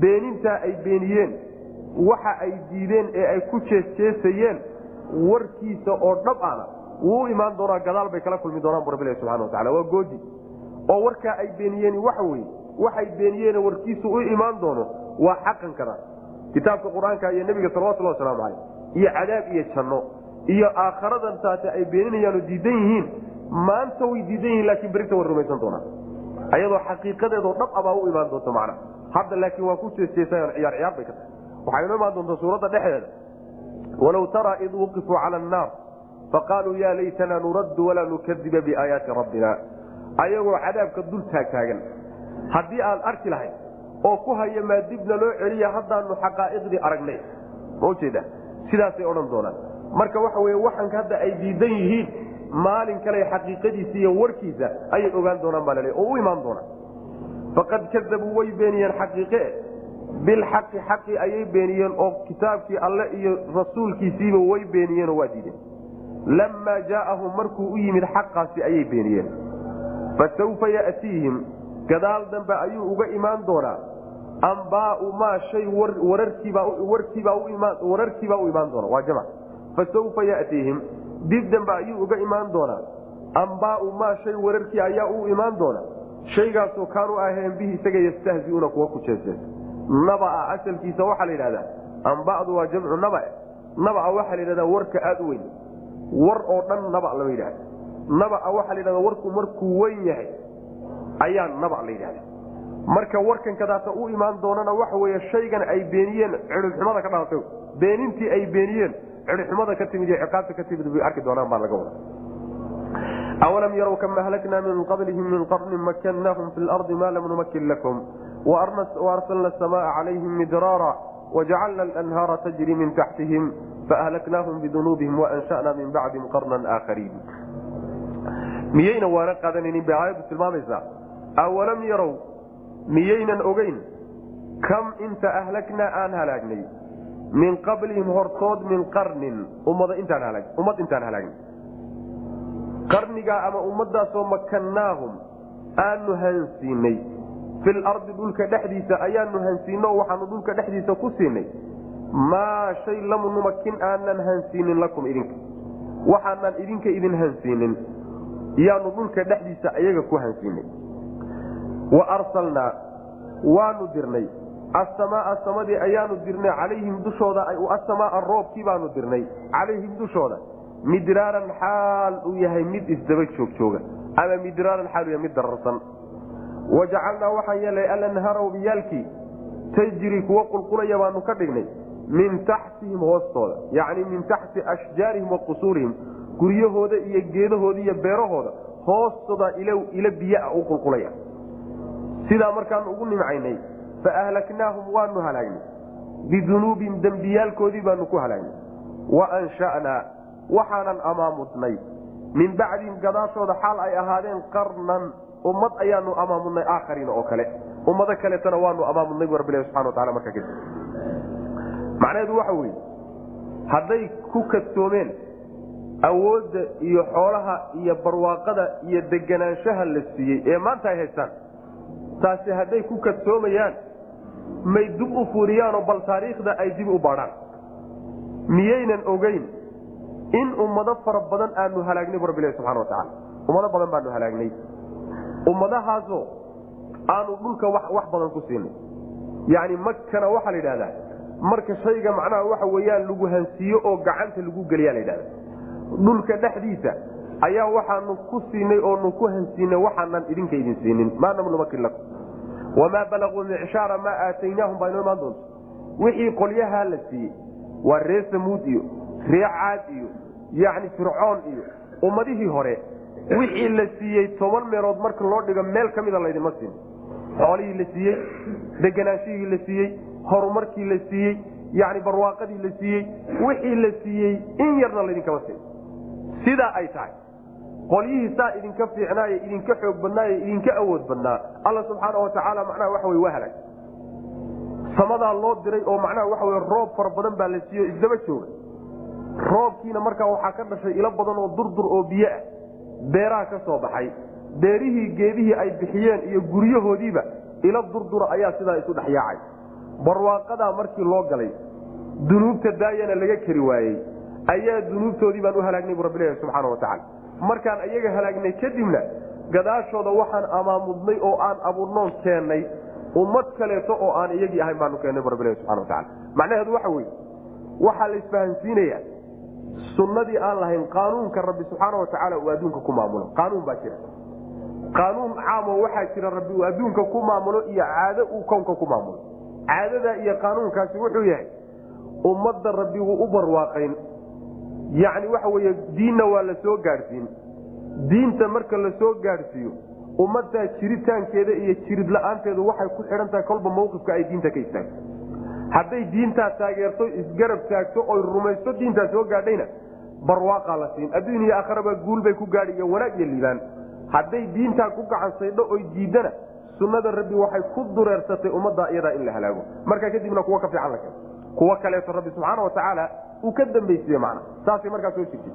beenintaa ay beeniyeen waxa ay diideen ee ay ku jeesjeesayeen warkiisa oo dhab ana wuu u imaan doonaa gadaal bay kala kulmi doonaan bu rabbilahi subxana wa tacala waa goodi. Oo warkaa ay beeniyeen waxa weye waxay beeniyeen warkiisu u imaan doono waa xaqan kada kitaabka qur'aanka iyo nebiga salawatullah wasalaamu caleyh iyo cadaab iyo janno iyo aakharadan taate ay beeninayaanoo diidan yihiin maanta way diidan yihiin laakiin berita way rumaysan doonaan ayadoo xaqiiqadeedoo dhab abaa u imaan doonta macna. Hadda laakiin waa ku jeesjeesayan ciyaar ciyaar bay ka tahay. Waxay inoo imaan doontaa suuradda dhexdeeda. Walow taraa id wuqifuu cala annaar faqaaluu yaa laytana nuraddu walaa nukadiba biaayaati rabbina ayagoo cadaabka dul taagtaagan haddii aan arki lahayn oo ku haya maa dibna loo celiya haddaanu xaqaa'iqdii aragnay. Ma ujeeda sidaasay odhan doonaan. Marka waxa weye waxanka hadda ay diidan yihiin maalin kale xaqiiqadiisa iyo warkiisa ayay ogaan doonaan baa lale oo u imaan doonaan faqad kadabuu way beeniyeen xaqiiqe. Bilxaqi xaqi ayay beeniyeen oo kitaabkii alle iyo rasuulkiisiiba way beeniyeenoo waa diideen. Lammaa jaaahum markuu u yimid xaqaasi ayay beeniyeen. Fasawfa yatiihim gadaal dambe ayuu uga imaan doonaa. Ambaau maa shay wararkiibaa u imaan doona waa jam fasawfa yatiihim dib dambe ayuu uga imaan doonaa. Ambaau maa shay wararkii ayaa u imaan doona shaygaasoo kaanuu aheen bihi isaga yastahziuuna kuwa ku jeesjeesa nabaa asalkiisa waxaa la yidhahdaa ambadu waa jamcu naba nabaa waxaa la yidhahdaa warka aada u weyn. War oo dhan naba lama yidhahda nabaa waxaa la yidhahdaa warku markuu weyn yahay ayaa naba la yidhahda marka warkan kadaata u imaan doonana waxa weeye shaygan ay beeniyeen cidhibxumada ka dhalatay beenintii ay beeniyeen cidhibxumada ka timid iyo ciqaabta ka timid bay arki doonaan baa laga wada awalam yarow kama ahlaknaa min qablihim min qarnin makannaahum fi lardi ma lam numakin lakum waarsalna asamaa calayhim midraara wajacalna alanhaara tajri min taxtihim faahlaknaahum bidunuubihim waansha'na min bacdihim qarnan aakhariin miyayna waana qaadanaynin bay aayaddu tilmaamaysaa? Awalam yarow miyaynan ogeyn kam inta ahlaknaa aan halaagnay min qablihim hortood min qarnin. Ummad intaan halaagnay qarnigaa ama ummadaasoo makannaahum aanu hansiinay. Fil ardi dhulka dhexdiisa ayaanu hansiino waxaanu dhulka dhexdiisa ku siinay. Maa shay lam numakin aanan hansiinin lakum idinka. Waxaanan idinka idin hansiinin. Yaanu dhulka dhexdiisa iyaga ku hansiinay. Wa arsalnaa waanu dirnay asamaaa samadii ayaanu dirnay calayhim dushooda asamaaa roobkii baanu dirnay calayhim dushooda. Midraaran xaal uu yahay mid isdaba joogjooga. Ama midraaran xaal yahay mid dararsan. Wajacalnaa waxaan yeelay alanhara biyaalkii tajri kuwa qulqulaya baanu ka dhignay min taxtihim hoostooda. Yacni min taxti ashjaarihim wa guryahooda iyo geedahooda iyo beerahooda hoostooda ila biyaa u qulqulaya. Sidaa markaanu ugu nimcaynay fa ahlaknaahum waanu halaagnay bidunuubihim dembiyaalkoodii baanu ku halaagnay wa ansha'naa waxaanan amaamudnay min bacdihim gadaashooda xaal ay ahaadeen qarnan ummad ayaanu amaamudnay aakhariina oo kale ummado kaleetana waanu amaamudnay rabbilahi subxana watacala markaa kadib macnaheedu waxa weeye hadday ku kadsoomeen awoodda iyo xoolaha iyo barwaaqada iyo deganaanshaha la siiyey ee maanta ay haystaan taasi hadday ku kadsoomayaan may dib u fuuriyaanoo bal taariikhda ay dib u baadhaan miyaynan ogeyn in ummado fara badan aanu halaagnay bu rabbilahi subxana watacala ummado badan baanu halaagnay. Ummadahaasoo aanu dhulka wax badan ku siinay. Yacni makana waxaa la yidhahdaa marka shayga macnaha waxa weeyaan lagu hansiiyo oo gacanta lagu geliyaa la yidhahda dhulka dhexdiisa ayaa waxaanu ku siinay oonu ku hansiinay waxaanan idinka idin siinin. Maa lakum wamaa balaguu micshaara maa aataynaahum baa inoo imaan doonta wixii qolyahaa la siiyey waa ree samuud iyo ree caad iyo yacni fircoon iyo ummadihii hore wixii la siiyey toban meelood marka loo dhigo meel ka mida laydinma siin xoolihii la siiyey deganaanshihii la siiyey horumarkii la siiyey yani barwaaqadii la siiyey wixii la siiyey in yarna laydinkama siin sidaa ay tahay qolyihii saa idinka fiicnaaye idinka xoog badnaaye idinka awood badnaa. Alla subxaana watacaala macnaha waxa wey waa halaag samadaa loo diray oo macnaha waxa wey roob fara badan baa la siiye isdaba jooga. Roobkiina markaa waxaa ka dhashay ilo badan oo durdur oo biyo ah. Beeraha ka soo baxay. Beerihii geedihii ay bixiyeen iyo guryahoodiiba ilo durdura ayaa sidaa isu dhexyaacay barwaaqadaa markii loo galay dunuubta daayana laga keri waayey ayaa dunuubtoodii baan u halaagnay bu rabbilahi subxaana watacala markaan iyaga halaagnay kadibna gadaashooda waxaan amaamudnay oo aan abuurnoon keennay ummad kaleeto oo aan iyagii ahayn baanu keennay rabbilahi subxana watacala macnaheedu waxa weye waxaa la isfahansiinayaa sunnadii aan lahayn qaanuunka rabbi subxaana watacaala uu adduunka ku maamulo. Qaanuun baa jira. Qaanuun caamoo waxaa jira rabbi uu adduunka ku maamulo iyo caado uu kownka ku maamulo. Caadadaa iyo qaanuunkaasi wuxuu yahay ummadda rabbi wuu u barwaaqayn yacni waxa weeye diinna waa la soo gaadhsiin. Diinta marka la soo gaadhsiiyo ummaddaa jiritaankeeda iyo jirid la'aanteedu waxay ku xidhan tahay kolba mawqifka ay diinta ka istaagto. Hadday diintaa taageerto isgarab taagto oy rumaysto diintaa soo gaadhayna barwaaqaa la siin. Adduun iyo aakharaba guul bay ku gaadhi iyo wanaag iyo liibaan. Hadday diintaa ku gacansaydho oy diidana sunnada rabbi waxay ku dureersatay ummaddaa iyadaa in la halaago. Markaa kadibna kuwa ka fiican la keeno kuwo kaleeto rabbi subxaana watacaala uu ka dambaysiiye macna. Saasay markaa soo jirtay.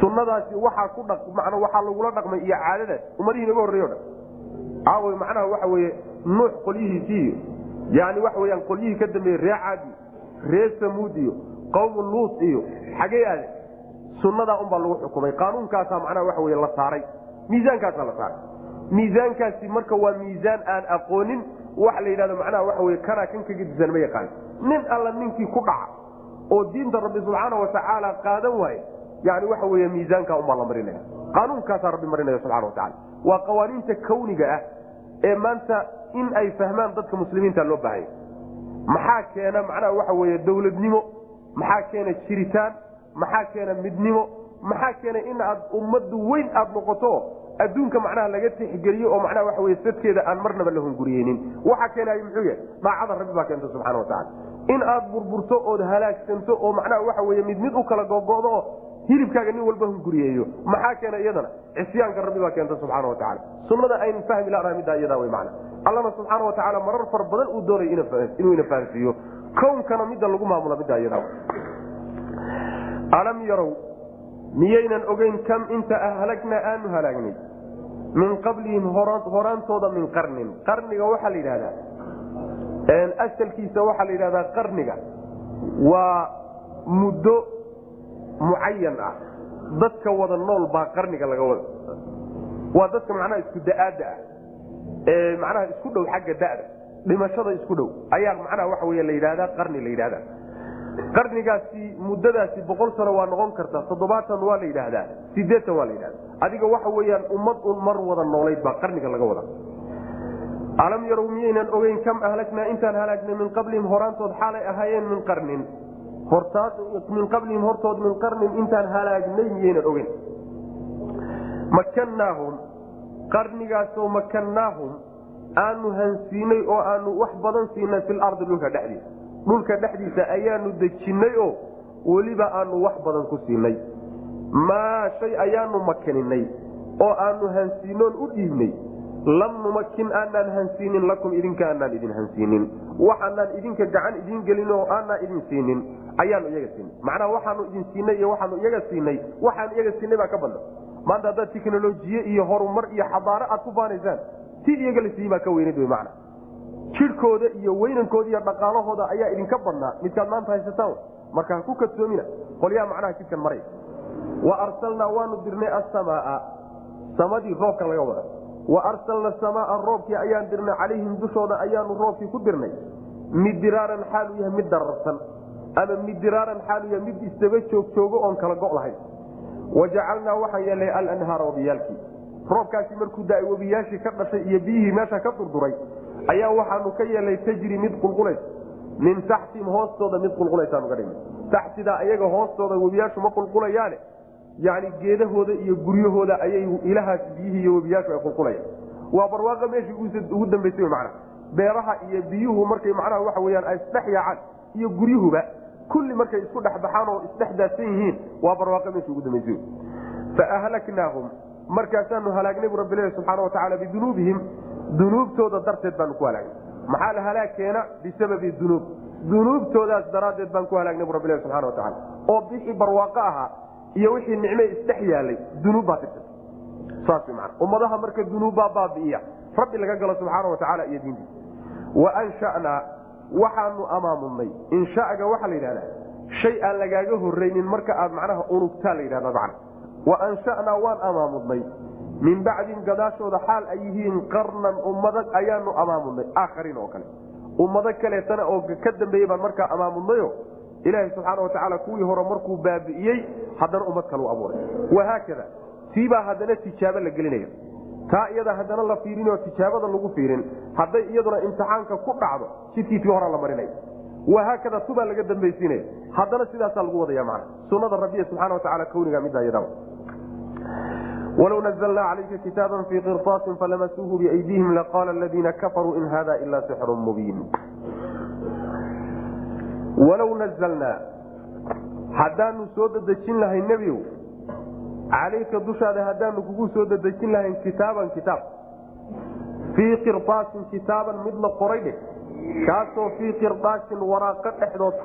Sunnadaasi waxaa ku man waxaa lagula dhaqmay iyo caadadaas ummadihii naga horreeyo dhan. Aaway macnaha waxa weeye nuux qolyihiisii. Iyo waxa weyaan qolyihii ka dambeeyey ree caad ree samuud iyo qawmu luut iyo xagee aade. Sunnadaa unbaa lagu xukumay. Qaanuunkaasaa macnaha waxa wey la saaray. Miisaankaasaa la saaray. Miisaankaasi marka waa miisaan aan aqoonin waxa la yidhahdo macnaha waxa wey kanaa kan kaga disan ma yaqaan nin alla ninkii ku dhaca oo diinta rabbi subxaana watacaala qaadan waaye yani waxa wey miisaankaa unbaa la marinaya qaanuunkaasaa rabbi marinaya subxana watacala waa qawaaniinta kawniga ah ee maanta in ay fahmaan dadka muslimiinta loo baahanya maxaa keena macnaha waxa weye dowladnimo maxaa keena jiritaan maxaa keena midnimo maxaa keena in aad ummadu weyn aad noqoto adduunka macnaha laga tixgeliyo oo macnaha waxa wey sadkeeda aan marnaba la hunguriyeynin. Waxa keenay muxuu yahay? Daacada rabbi baa keenta subxana watacala in aad burburto ood halaagsanto oo macnaha waxa weye mid mid u kala gogo'do oo hilibkaaga nin walba hunguriyeeyo maxaa keena iyadana? Cisyaanka rabbi baa keenta subxaana watacala sunnada aynu fahmi lanaha middaa iyadaa wey macna allana subxaana watacaala marar far badan uu doonay inuu ina fahansiiyo. Kownkana midda lagu maamula middaa iyadaa. Alam yarow miyaynan ogeyn kam inta ahlagnaa aanu halaagnay? Min qablihim horaantooda min qarnin. Qarniga waxaa la yidhahdaa asalkiisa waxaa la yidhahdaa qarniga. Waa muddo mucayan ah. Dadka wada nool baa qarniga laga wada. Waa dadka macnaha isku da'aadda ah. Ee macnaha isku dhow xagga da'da. Dhimashada isku dhow. Ayaa macnaha waxa wey la yidhahdaa qarni la yidhahda qarnigaasi muddadaasi boqol sano waa noqon kartaa toddobaatan waa la yidhaahdaa sideetan waa la yidhahda adiga waxa weeyaan ummad un mar wada noolayd baa qarniga laga wada alam yarow miyaynan ogeyn kam ahlagnaa intaan halaagnay min qablihim horaantood xaalay ahaayeen min qarnin. Min qablihim hortood min qarnin intaan halaagnay miyaynan ogeyn. Makannaahum qarnigaasoo makannaahum aanu hansiinay oo aanu wax badan siinay filardi dhulka dhexdiisa. Dhulka dhexdiisa ayaanu dejinnay oo weliba aanu wax badan ku siinay. Maa shay ayaanu makaninay oo aanu hansiinoon u dhiibnay lam numakin aanaan hansiinin lakum idinka aanaan idin hansiinin. Waxaanaan idinka gacan idin gelin oo aanaan idin siinin ayaanu iyaga siinay. Macnaha waxaanu idin siinay iyo waxaanu iyaga siinay waxaanu iyaga siinay baa ka badna. Maanta haddaad teknolojiye iyo horumar iyo xadaaro aad ku baanaysaan ti iyaga la siiyey baa ka weynayd wy macna jidhkooda iyo weynankooda iyo dhaqaalahooda ayaa idinka badnaa. Midkaad maanta haysataan marka ha ku kadsoomina qolyaha macnaha jidkan maray. Wa arsalnaa waanu dirnay asamaaa samadii roobka laga wada wa arsalna samaaa roobkii ayaan dirnay calayhim dushooda ayaanu roobkii ku dirnay midiraaran xaalu yahay mid dararsan ama midiraaran xaalu yahay mid isdaba joogjoogo oon kala go' lahayn. Wajacalnaa waxaan yeelnay alanhaara wabiyaalkii. Roobkaasi markuu da webiyaashii ka dhashay iyo biyihii meesha ka durduray ayaa waxaanu ka yeelnay tajri mid qulqulays. Min taxtihim hoostooda mid qulqulaysaanu ka dhignay taxtidaa ayaga hoostooda webiyaashu ma qulqulayaane yani geedahooda iyo guryahooda ayay ilahaas biyihii iyo webiyaashu ay qulqulayaan waa barwaaqo meeshii ugu dambaysay mana beeraha iyo biyuhu markay macnaha waxa weyaan ay isdhex yaacaan iyo guryuhuba kulli markay isku dhexbaxaan oo isdhex daadsan yihiin waa barwaaqo meeshii ugu dambaysay. Faahlaknaahum markaasaanu halaagnay bu rabbi leeyahy subxaana watacaala bidunuubihim dunuubtooda darteed baanu ku halaagnay maxaa la halaag keena bisababi dunuub. Dunuubtoodaas daraaddeed baan ku halaagnay bu rabbi subxana watacaala oo bixii barwaaqo ahaa iyo wixii nicme isdhex yaalay dunuub baa tirtay saas man ummadaha marka dunuubbaa baabi'iya. Rabbi laga galo subxaana watacaala iyo diintiisa. Wa anshanaa waxaanu amaamudnay inshaga waxaa la yidhahdaa shay aan lagaaga horreynin marka aad macnaha unugtaa la yidhahda macna. Wa anshanaa waan amaamudnay min bacdin gadaashooda xaal ay yihiin qarnan ummado ayaanu amaamudnay aakhariin oo kale. Ummado kaleetana oo ka dambeeyey baan markaa amaamudnayo ilaaha subxaana watacaala kuwii hore markuu baabi'iyey haddana ummad kalu abuuray. Wahaakada tiibaa haddana tijaabo la gelinaya. Taa iyada haddana la fiirinoo tijaabada lagu fiirin hadday iyaduna imtixaanka ku dhacdo jidkii tii horaa la marinaya wahaakada tubaa laga dambaysiinaya. Haddana sidaasaa lagu wadaya mana sunada rabbiya subxana watacaala kawniga middaa iyada walow nazlnaa calayka kitaaba fii qiraasin falamasuuhu biaydiihim laqaala aladiina kafaruu in hada ila sixru mubiin walow nazalnaa haddaanu soo dedejin lahay nebigow calayka dushaada haddaanu kugu soo dedejin lahayn kitaaban kitaab fii qiraasin kitaaban mid la qoray dheh kaasoo fii qirdaasin waraaqo dhexdood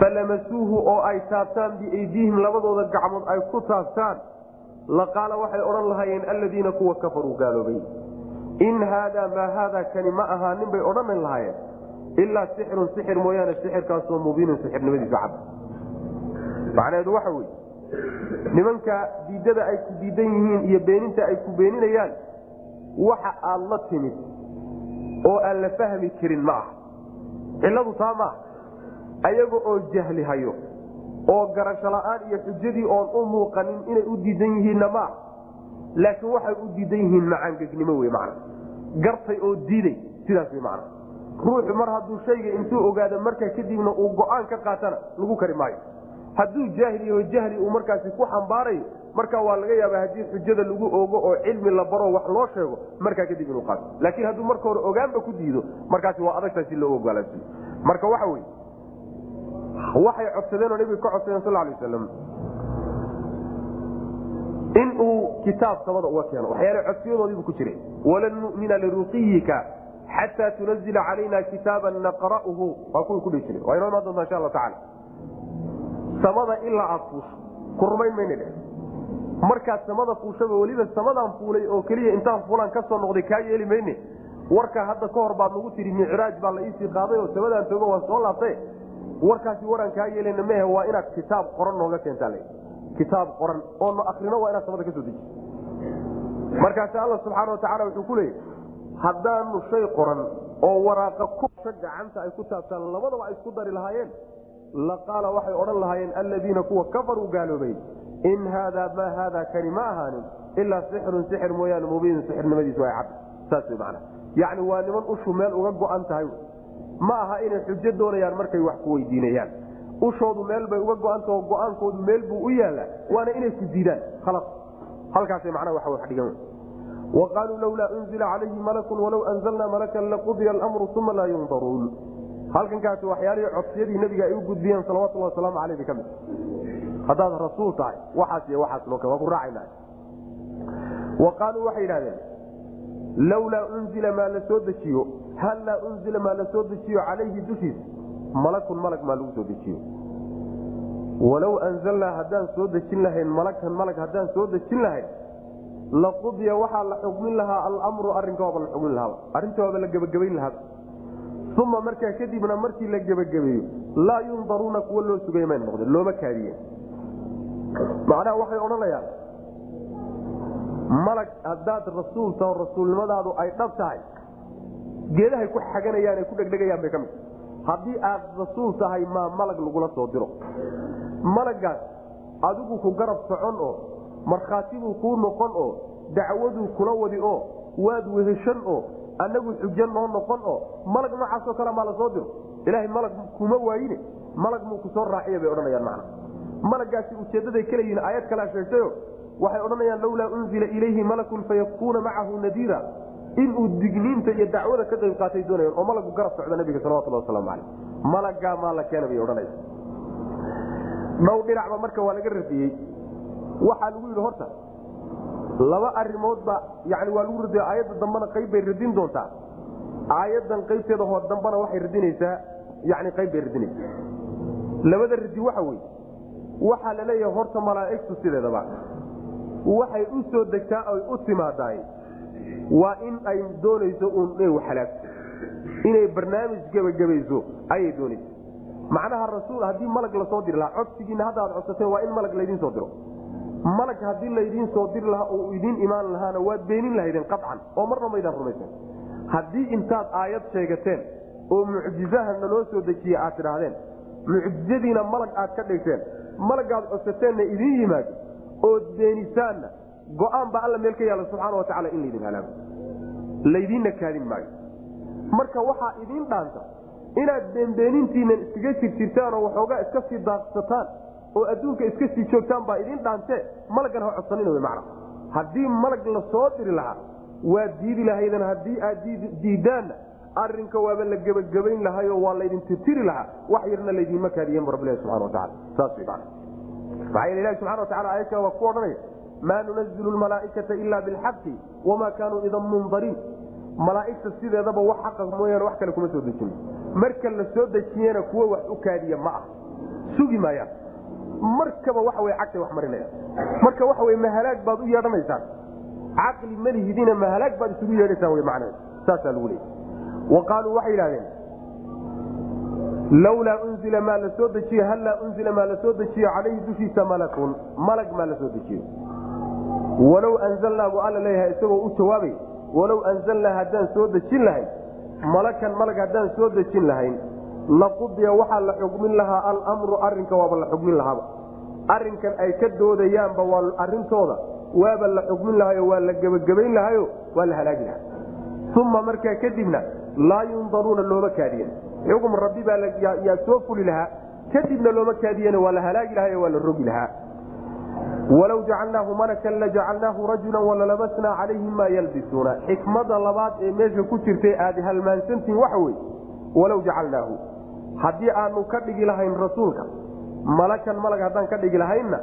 falamasuuhu oo ay taabtaan biaydiihim labadooda gacmood ay ku taabtaan laqaala waxay odhan lahaayeen alladiina kuwa kafaruu gaaloobay in haadaa maa haadaa kani ma ahaanin bay odhanan lahaayeen ilaa sixirun sixir mooyaane sixirkaasoo mubiinun sixirnimadiisa cad. Macnaheedu waxa weye nimanka diidada ay ku diidan yihiin iyo beeninta ay ku beeninayaan waxa aad la timid oo aan la fahmi karin ma aha. Cilladu taa maaha ayaga oo jahli hayo oo garasho la'aan iyo xujadii oon u muuqanin inay u diidan yihiinna maaha laakiin waxay u diidan yihiin macaangegnimo wey macna. Gartay oo diiday sidaas wey macna ruuxu mar hadduu shayga intuu ogaado markaa kadibna uu go'aan ka qaatana lagu kari maayo. Hadduu jaahil yaho jahli uu markaasi ku xambaarayo markaa waa laga yaaba haddii xujada lagu ogo oo cilmi la baro wax loo sheego markaa kadib inuu qaato. Laakiin hadduu marka hore ogaanba ku diido markaasi waa adagtaa si loo ogolaansiyo marka waxa wey waxay codsadeen oo nabiga ka codsadeen sal lay waslam in uu kitaab samada uga keeno. Waxyaala codsiyadoodiibu ku jira walan liruqiyika xataa tunazila calayna kitaaban naqra'uhu waa kuwii kudhihi jira waa inoo imaan doontaa insha allahu tacala samada ilaa aad fuusho ku rumayn mayna dhe markaad samada fuushaba weliba samadaan fuulay oo keliya intaan fuulaan ka soo noqday kaa yeeli mayne. Warkaa hadda ka hor baad nagu tihi micraaj baa la iisii qaaday oo samadaan toogo waan soo laabtay. Warkaasi waraan kaa yeelana mehe waa inaad kitaab qoran nooga keentaa kitaab qoran. Oo no akrino waa inaad samada ka soo deji. Markaasi alla subxaana watacaala wuxuu ku leeyahy haddaanu shay qoran oo waraaqa kusha gacanta ay ku taabtaan labadaba ay isku dari lahaayeen laqaala waxay odhan lahaayeen alladiina kuwa kafaruu gaaloobay in haadaa maa haadaa kani ma ahaanin ilaa sixrun sixir mooyaane mubiinun sixirnimadiisu ay cad. Saas man yacni waa niman ushu meel uga go-an tahay ma aha inay xujo doonayaan markay wax ku weydiinayaan. Ushoodu meel bay uga go-antaho go'aankoodu meel buu u yaallaa waana inay ku diidaan halkaasay macnaha waxa wax dhigan wa qaaluu lawlaa unzila calayhi malakun walow anzalnaa malakan laqudiya alamru uma laa yundaruun halkankaasi waxyaalihii codsiyadii nabiga ay u gudbiyeen salawatullah wasalaamu aleyh ka mid haddaad rasuul tahay waxaas iyo waxaas loo waa ku raacayna wa waxay yidhahdeen lawlaa unzila maa la dejiyo hal unzila maa la dejiyo calayhi dushiisa malakun malag maa lagu soo dejiyo walow anzalnaa haddaan soo dejin lahayn malakan malag haddaan soo dejin lahayn laqudiya waxaa la xugmin lahaa alamru arrinka waaba la xugmin lahaaba arrinta waaba la gebagabayn lahaaba uma markaa kadibna markii la gebagabeeyo laa yundaruuna kuwa loo sugay may noqdeen looma kaadiye macnaha waxay odhanayaan malag haddaad rasuul taho rasuulnimadaadu ay dhab tahay geedahay ku xaganayaan ay ku dhegdhegayaan bay ka mid haddii aad rasuul tahay maa malag lagula soo diro. Malagaas adigu ku garab socon oo markhaatibuu kuu noqon oo dacwaduu kula wadi oo waad weheshan oo annagu xujo noo noqon oo malag noocaasoo kale maa la soo diro. Ilaahay malag kuma waayine malag muu ku soo raaciya bay odhanayaan macna. Malagaasi ujeeddaday kala yihiin aayad kalea sheegtayo waxay odhanayaan lawlaa unzila ilayhi malakun fayakuuna macahu nadiira. Inuu digniinta iyo dacwada ka qayb qaatay doonayaan oo malagu garab socda nabiga salawatullah wasalaamu caleyh malagaa maa la keena bay odhanaya dhow dhinacba marka waa laga radiyey waxaa lagu yidhi horta laba arimoodba yani waa lagu radiy aayadda dambena qayb bay radin doontaa. Aayaddan qaybteeda hoo dambena waxay radinaysaa yani qayb bay radinaysaa labada radi waxa weye waxaa la leeyahay horta malaa'igtu sideedaba waxay u soo degtaa oy u timaadaay waa in ay doonayso uun inay halaagto inay barnaamij gebagabayso ayay doonaysa macnaha rasuul haddii malag la soo diri lahaa codsigiina hadda aad codsateen waa in malag laydiin soo diro malag haddii laydiin soo diri lahaa oo idiin imaan lahaana waad beenin lahaydeen qacan oo marna maydaan rumaysan haddii intaad aayad sheegateen oo mucjizaha naloo soo dejiye aad tidhaahdeen mucjizadiina malag aad ka dhigteen malagaad codsateenna idiin yimaado ood beenisaanna go'aan baa alla meel ka yaalla subxaana watacaala in laydin halaago. Laydiinna kaadin maayo. Marka waxaa idiin dhaanta inaad beenbeenintiinan iskaga jirjirtaan oo waxoogaa iska sii daaqsataan oo adduunka iska sii joogtaan baa idiin dhaantee malaggan ha codsanina wy macna. Haddii malag la soo diri lahaa waad diidi lahaydan haddii aad diidaanna arrinka waaba la gebagabayn lahayo waa laydin tirtiri lahaa wax yarna laydiinma kaadiyen bu rabbilahi subxana wataala saas wy man maxaa yeele ilahi subxana watacala aayadka waa ku odhanaya maa nunazilu lmalaaikata ila bilxaqi wamaa kaanuu idan mundariin malaaigta sideedaba wax xaqa mooyaane wax kale kuma soo dejin. Marka la soo dejiyena wax u kaadiya ma ah sugi maayaan markaba waxa wey cagtay wax marinaya. Marka waxa wey mahalaag baad u yeedhanaysaan. Caqli malihidina mahalaag baad isugu yeedhaysaan wy macnaheed saasaa lagu leeyay wa qaaluu waxay yidhahdeen lawlaa unzila maa la dejiyo hallaa unzila maa la dejiyo calayhi dushiisa malakun. Malag maa la dejiyo. Walow anzalnaa buu alla leeyahay isagoo u jawaabay walow anzalnaa haddaan soo dejin lahayn malakan malag haddaan soo dejin lahayn laqudiya waxaa la xugmin lahaa alamru arinka waaba la xugmin lahaaba. Arinkan ay ka doodayaanba waa arintooda waaba la xugmin lahayo waa la gebagabayn lahayo waa la halaagi lahaa. Uma markaa kadibna laa yundaruuna looma kaadiyen xugum rabbi baa yaa soo fuli lahaa. Kadibna looma kaadiyen waa la halaagi lahayo waa la rogi lahaa. Walow jacalnaahu malakan lajacalnaahu rajula walalabasnaa calayhim maa yalbisuuna. Xikmada labaad ee meesha ku jirtay aad halmaansantihin waxa wey walow jacalnaahu haddii aanu ka dhigi lahayn rasuulka malakan malag haddaan ka dhigi lahaynna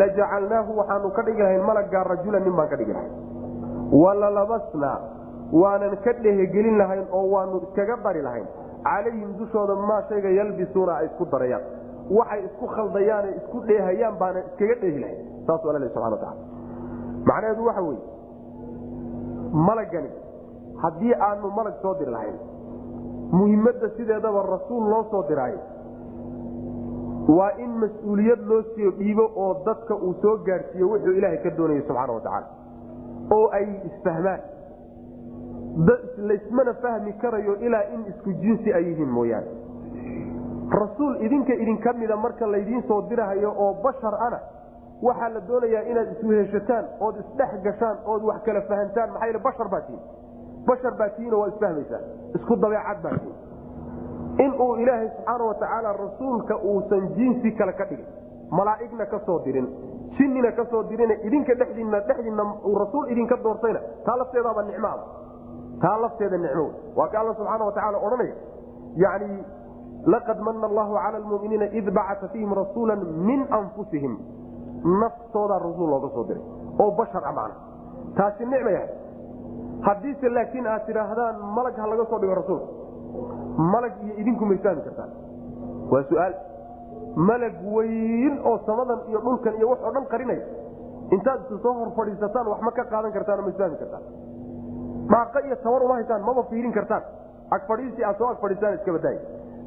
lajacalnaahu waxaanu ka dhigi lahayn malaggaa rajulan nin baan ka dhigi lahayn. Walalabasnaa waanan ka dhehegelin lahayn oo waanu iskaga dari lahayn. Calayhim dushooda maa shayga yalbisuuna ay isku darayaan. Waxay isku khaldayaane isku dheehayaan baana iskaga dheehi lahayn. Saasuu alla subana wataala macnaheedu waxa weye malagani haddii aanu malag soo diri lahayn muhimadda sideedaba rasuul loo soo diraayo waa in mas'uuliyad loo soo dhiibo oo dadka uu soo gaadhsiiyo wuxuu ilaahay ka doonayo subxaana wa tacaala. Oo ay isfahmaan. Laysmana fahmi karayo ilaa in isku jinsi ay yihiin mooyaane. Rasuul idinka idinka mida marka laydiin soo dirahayo oo bashar ana waxaa la doonayaa inaad isweheshataan ood isdhex gashaan ood wax kala fahantaan maxaa yl bashar baa tihin bashar baa tihinoo waa isfahmaysaan isku dabeecad baa tihin inuu ilaahay subxaana wa tacaala rasuulka uusan jinsi kale ka dhigin malaa'igna ka soo dirin jinnina ka soo dirin idinka dhexdiinna dhexdiinna uu rasuul idinka doortayna taa lafteedaaba nicmoaba taa lafteeda nicmo. Waa ka alla subxaana wa tacaala odhanaya yani laqad mana allahu cala lmuminiina id bacata fiihim rasuula min anfusihim. Naftoodaa rasuul looga soo diray oo bashar a macna taasi nicmay ahay haddiise laakiin aad tidhaahdaan malag ha laga soo dhigo rasuulka malag iyo idinku fahmi kartaan. Waa su'aal. Malag weyn oo samadan iyo dhulkan iyo wax oo dhan qarinaya. Intaad soo hor fadhiisataan wax ma ka qaadan kartaan ma isfahmi kartaan. Dhaaqo iyo tabar uma haysaan maba fiirin kartaan. Ag fadhiisii aad soo ag fadhiistaan iska badaay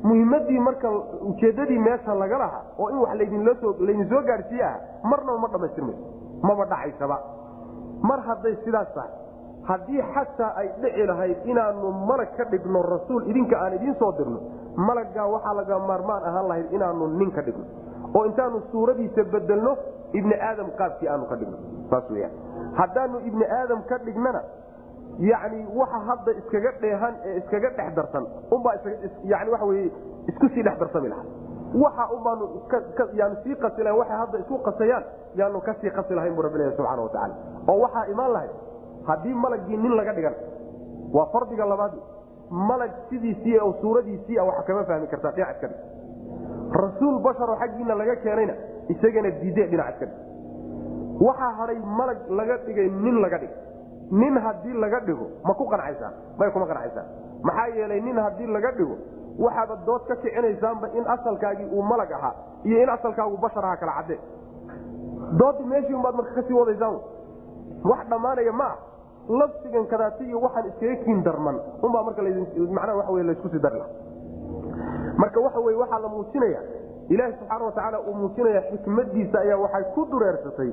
muhimadii marka ujeedadii meesha laga lahaa oo in wax laydin soo gaadhsiiye ah marnaba ma dhamaystirmayso maba dhacaysaba mar hadday sidaas tahay haddii xataa ay dhici lahayd inaanu malag ka dhigno rasuul idinka aan idiin soo dirno malaggaa waxaa laga maarmaan ahaan lahayd inaanu nin ka dhigno. Oo intaanu suuradiisa bedelno ibni aadam qaabkii aanu ka dhigno. Saas weyaan haddaanu ibni aadam ka dhignana yani waxa hadda iskaga dheehan ee iskaga dhex darsan unbaa yani isku sii dhex darsami lahaa. Waxa unbaanu yaanu sii qasi lahayn waxay hadda isku qasayaan yaanu ka sii qasi lahayn bu rabbi subxana wa tacala oo waxaa imaan lahayd haddii malagii nin laga dhigan waa fardiga labaad. Malag sidiisii suuradiisii a wax kama fahmi kartaa dhinac iska dhig rasuul basharoo xaggiina laga keenayna isagana diide dhinac iska dhig waxaa hadhay malag laga dhigay nin laga dhigay nin haddii laga dhigo ma ku qancaysaa may kuma qancaysaa maxaa yeelay nin haddii laga dhigo waxaaba dood ka kicinaysaanba in asalkaagii uu malag ahaa iyo in asalkaagu bashar aha kala cadde. Dooddi meeshii unbaad marka ka sii wadaysaan. Wax dhammaanaya ma ah lafsigan kadaati iyo waxaan iskaga kiin darman unbaa marka macnaha waxa wey laysku sii dari marka waxa weye waxaa la muujinaya ilaahi subxaana watacaala uu muujinaya xikmadiisa ayaa waxay ku dureersatay.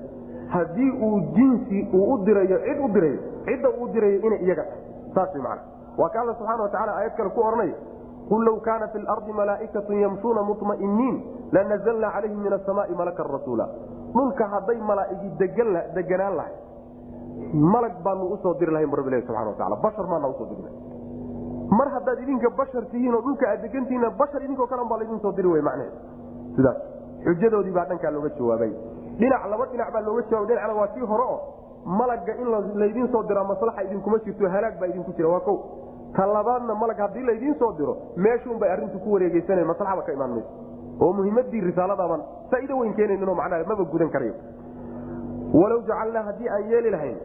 Haddii uu jinsi uu u dirayo cid u dirayo cidda uu dirayo inay iyaga tahay saas macana waa ka alla subxana watacala aayad kale ku odhanaya qul low kaana fi lardi malaa'ikatu yamshuuna muطma'iniin lanazalna calayhim min asamaai malakan rasuula. Dhulka hadday malaa'igi deganaan lahay malag baanu u soo diri lahayn bu rabbi ilahi subxana watacala bashar maana u soo lahay mar haddaad idinka bashar tihiin oo dhulka aad degantihiinna bashar idinkoo kale baa laydin soo diri wey macnaheed sidaas xujadoodii baa dhankaa looga jawaabay. Dhinac laba dhinac baa looga jawaabay. Dhinacna waa kii hore oo malagga in laydiin soo diraa maslaxa idinkuma jirto halaag baa idinku jira. Waa ko ta labaadna malag haddii laydiin soo diro meeshuun bay arrintu ku wareegeysana maslaxaba ka imaan mayso. Oo muhimadii risaaladaaban faa'iido weyn keenayninoo macnaha maba gudan karayo. Walow jacalnaa haddii aan yeeli lahayn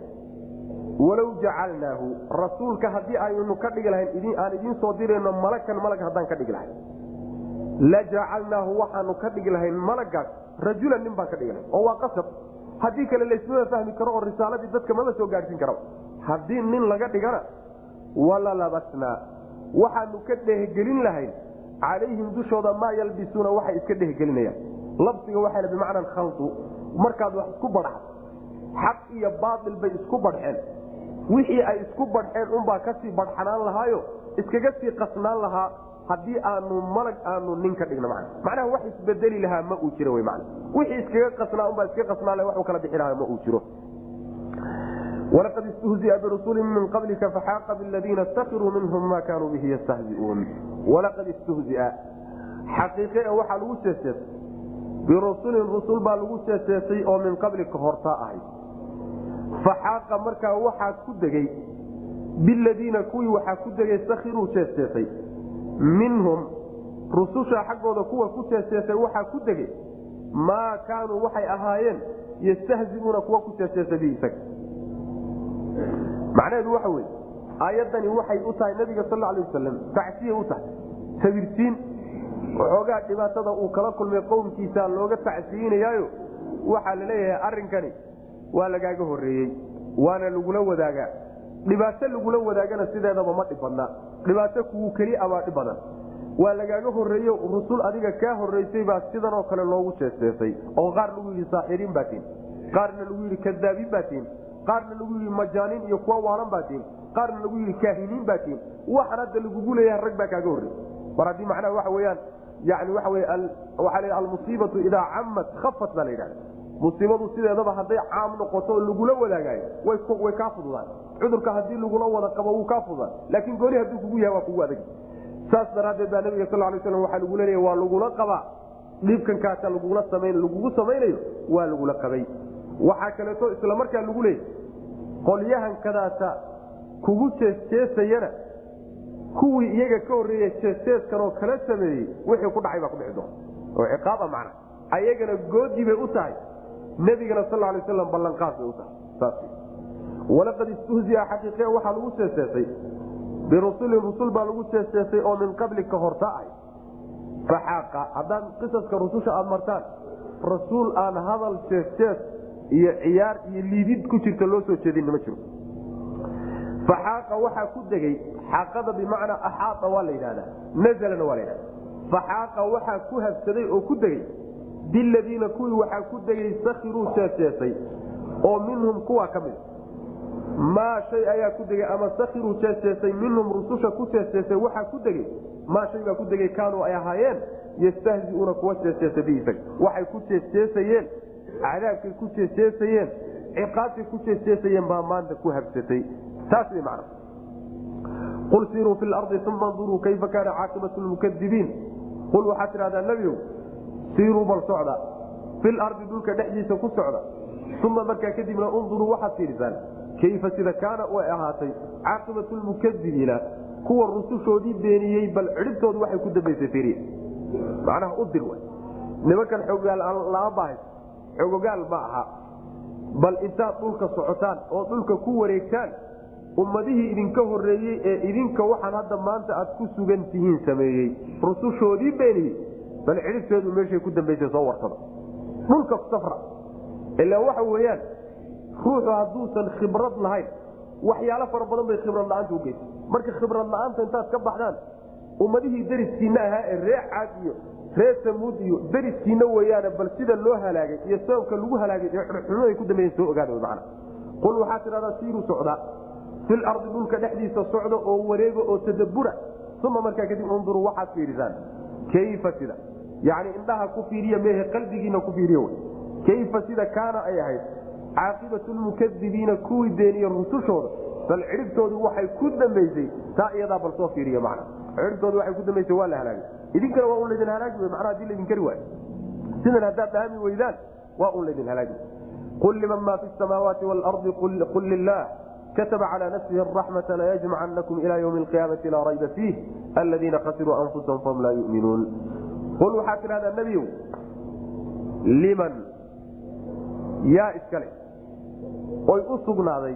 walow jacalnaahu rasuulka haddii aynu ka dhigi lahayn aan idiin soo dirayno malakan malag haddaan ka dhigi lahayn. La jacalnaahu waxaanu ka dhigi lahayn malagaas rajulan nin baan ka dhigi lahayn. Oo waa qasab. Haddii kale laysmaba fahmi karo oo risaaladii dadka maba soo gaadhsiin karaba haddii nin laga dhigana walalabasnaa waxaanu ka dhehgelin lahayn. Calayhim dushooda maa yalbisuuna waxay iska dhehgelinayaan labsiga waxaa bimacnaa khaldu markaad wax isku badhaxdo xaq iyo baail bay isku badheen wixii ay isku badheen unbaa ka sii badxanaan lahaayo iskaga sii qasnaan lahaa haddii aanu malag aanu nin ka dhigno man macnaha wax isbedeli lahaa ma uu jiro man wixii iskaga qasnaa unbaa iska qasnaan laha waxu kala bixi lahaa ma uu jiro. Walaqad istuhzia birusulin min qablika faxaaqa biladiina stakiruu minhum ma kaanuu bihi yastahziuun. Walaqad istuhzia. Xaqiiqe waxaa lagu seeseesay birusulin rusul baa lagu seeseesay oo min qablika hortaa ahayd faxaaqa markaa waxaa ku degey biladiina kuwii waxaa ku degay sakiruu seeseesay minhum rususha xaggooda kuwa ku seeseesay waxaa ku degey maa kaanuu waxay ahaayeen yastahziuuna kuwa ku seeseesa bi isaga macnaheedu waxa weye aayaddani waxay u tahay nabiga sal alay wasalam tacsiya u tahay sabirtiin waxoogaa dhibaatada uu kala kulmay qowmkiisa looga tacsiyinayaayo waxaa la leeyahay arrinkani waa lagaaga horeeyey waana lagula wadaagaa dhibaato lagula wadaagana sideedaba ma dhib badna dhibaato kugu keli abaa dhib badan waa lagaaga horeeyo rusul adiga kaa horeysay baa sidanoo kale loogu jeesteesay oo qaar lagu yidhi saaxiriin baa tiin qaarna lagu yidhi kadaabiin baa tiin qaarna lagu yidhi majaanin iyo kuwa waalan baa tiin qaarna lagu yidhi kaahiniin baa tiin waxan hadda lagugu leeyahay rag baa kaaga horrey mar haddii macnaha waxa weyaan yani wey waxaa la almusiibatu idaa cammat khafat baa la yidhahda musiibadu sideedaba hadday caam noqoto oo lagula wadaagayo way kaa fududaan. Cudurka haddii lagula wada qabo wuu kaa fududaan. Laakiin gooni hadduu kugu yahay waa kugu adag. Saas daraaddeed baa nabiga sal lay slam waxaa lagu leeya waa lagula qabaa. Dhibkankaasa lagula samayn lagugu samaynayo waa lagula qabay. Waxaa kaleeto isla markaa lagu leeyay qolyahankadaasa kugu jeesjeesayana kuwii iyaga ka horreeya jeesjeeskanoo kala sameeyey wixii ku dhacay baa ku dhici doona. Oo ciqaaba macna. Ayagana goodii bay u tahay nebigana sal lay aslam ballanqaad bay u tahay. Saas walaqad istuhzia xaqiiqe waxaa lagu jeesjeesay birusulin rusul baa lagu jeesjeesay oo min qablika horta ahay faxaaqa haddaad qisaska rususha aada martaan rasuul aan hadal jeesjees iyo ciyaar iyo liidid ku jirta loo soo jeedinna ma jiro. Faxaaqa waxaa ku degay xaaqada bimacnaa axaaa waa la yidhahdaa nazlana waa la yidhahda faxaaqa waxaa ku habsaday oo ku degay biladiina kuwii waxaa ku degay sakiruu jeesjeesay oo minhum kuwa ka mid. Maa shay ayaa ku degay ama sakiruu jeesjeesay minhum rususha ku jeesjeesay waxaa ku degay. Maa shay baa ku degay kaanuu ay ahaayeen yastahziuuna kuwa jeesjeesa bi isaga waxay ku jeesjeesayeen cadaabkay ku jeesjeesayeen ciqaabtay ku jeesjeesayeen baa maanta ku habsatay. Taas way macna. Qul siiruu fi lardi uma nduruu kayfa kaana caaqibatu lmukadibiin qul waxaad tidhahdaa nebiow siiruu bal socda. Fil ardi dhulka dhexdiisa ku socda. Uma markaa kadibna unduruu waxaad fiirisaan kayfa sida kaana way ahaatay caaqibatu lmukadibiina kuwa rusushoodii beeniyey bal cidhibtoodu waxay ku dambaysay fiiriya macnaha u dir way. Nimankan xoogaal lama baahay xoogogaal ma aha. Bal intaad dhulka socotaan oo dhulka ku wareegtaan ummadihii idinka horeeyey ee idinka waxaan hadda maanta aad ku sugan tihiin sameeyey. Rusushoodii beeniyey bal cidhibteedu meeshay ku dambaysay soo warsada dhulka safra. Ilaa waxa weeyaan ruuxu hadduusan khibrad lahayn waxyaalo fara badan bay khibrad la'aanta ugeysa marka khibrad la'aanta intaad ka baxdaan ummadihii dariskiina ahaa ee ree caad iyo ree samuud iyo dariskiina weyaane bal sida loo halaagay iyo sababka lagu halaagay ee xumxumaday ku dambeyen soo ogaada man qul waxaad tidhahdaa siiruu socdaa fil ardi dhulka dhexdiisa socda oo wareega oo tadabura. Uma markaa kadib unduruu waxaad fiirisaan. Kayfa sida yani indhaha ku fiiriya mehe qalbigiina ku fiiriy kayfa sida kaana ay ahayd? Caaqibatu lmukadibiina kuwii beeniye rusushooda. Bal cidhibtoodu waxay ku dambaysay taa iyadaa bal soo fiiriya man cidhibtoodu waay ku dambaysay waa la halaagay. Idinkana waa un laydin halaagi wy manaa haddii laydin kari waayo. Sidan haddaad dhahami weydaan waa un laydin halaagi qul liman ma fi samaawaati waalardi qul lilah kataba calى nafsihi araxmata layajmacanakum ila ywmi alqiyaamati laa rayba fiih. Aladiina khasiruu anfusahum fahum laa yuminuun qul waxaad tidhahdaa nebiyow liman yaa iskale oy u sugnaaday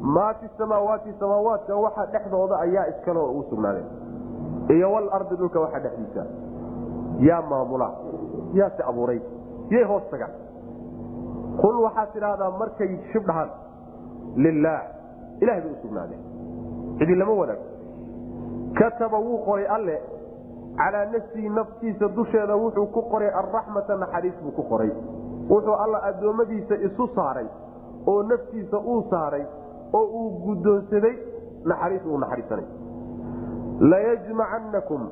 maa fi samaawaati samaawaadka waxa dhexdooda ayaa iskale oo u sugnaaday iyo walardi dhulka waxa dhexdiisa yaa maamula yaa si abuuray yay hoos tagaan qul waxaad tidhaahdaa markay shib lilaah ilahay bay u sugnaadeen cidi lama wadaago kataba wuu qoray alle calaa nafsihi naftiisa dusheeda wuxuu ku qoray alraxmata naxariis buu ku qoray. Wuxuu alla addoommadiisa isu saaray oo naftiisa uu saaray oo uu guddoonsaday naxariis uu naxariisanay. Layajmacanakum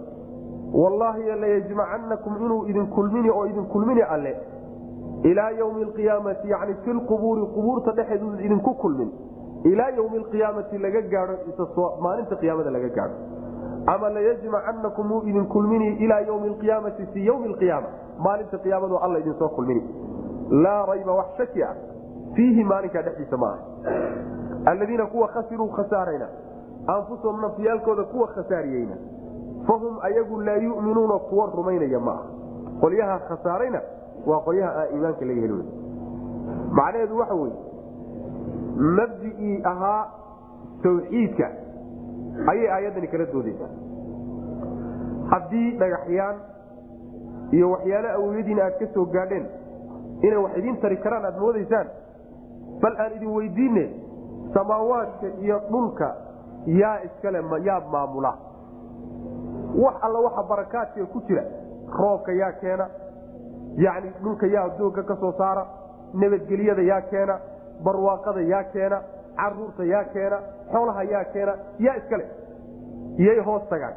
wallaahi layajmacanakum inuu idin kulmini oo idin kulmini alle ilaa ywmi alqiyaamati yani fi lqubuuri qubuurta dhexeedu idinku kulmin. Ilaa ywmi alqiyaamati laga gaao maalinta qiyaamada laga gaadho ama layajmacanakum wuu idin kulmini ilaa ywmi alqiyaamati fii ywmi alqiyaama maalinta qiyaamadu alla idin soo kulmini laa rayba wax shaki ah fiihi maalinkaa dhexdiisa maaha alladiina kuwa khasiruu khasaarayna anfusahum nafyaalkooda kuwa khasaariyeyna fahum ayagu laa yuminuuna kuwa rumaynaya maaha qolyaha khasaarayna waa qolyaha aan iimaanka laga heli macnaheedu waxa weye mabdicii ahaa tawxiidka ayay aayaddani kala doodaysaa. Haddii dhagaxyaan iyo waxyaalo awoyadiina aad ka soo gaadheen inay wax idiin tari karaan aad moodaysaan bal aan idin weydiine samaawaadka iyo dhulka yaa iskale yaa maamula. Wax alla waxa barakaadka ku jira roobka yaa keena yacni dhulka yaa doogga ka soo saara nabadgelyada yaa keena barwaaqada yaa keena carruurta yaa keena xoolaha yaa keena yaa iskale iyay hoos tagaan.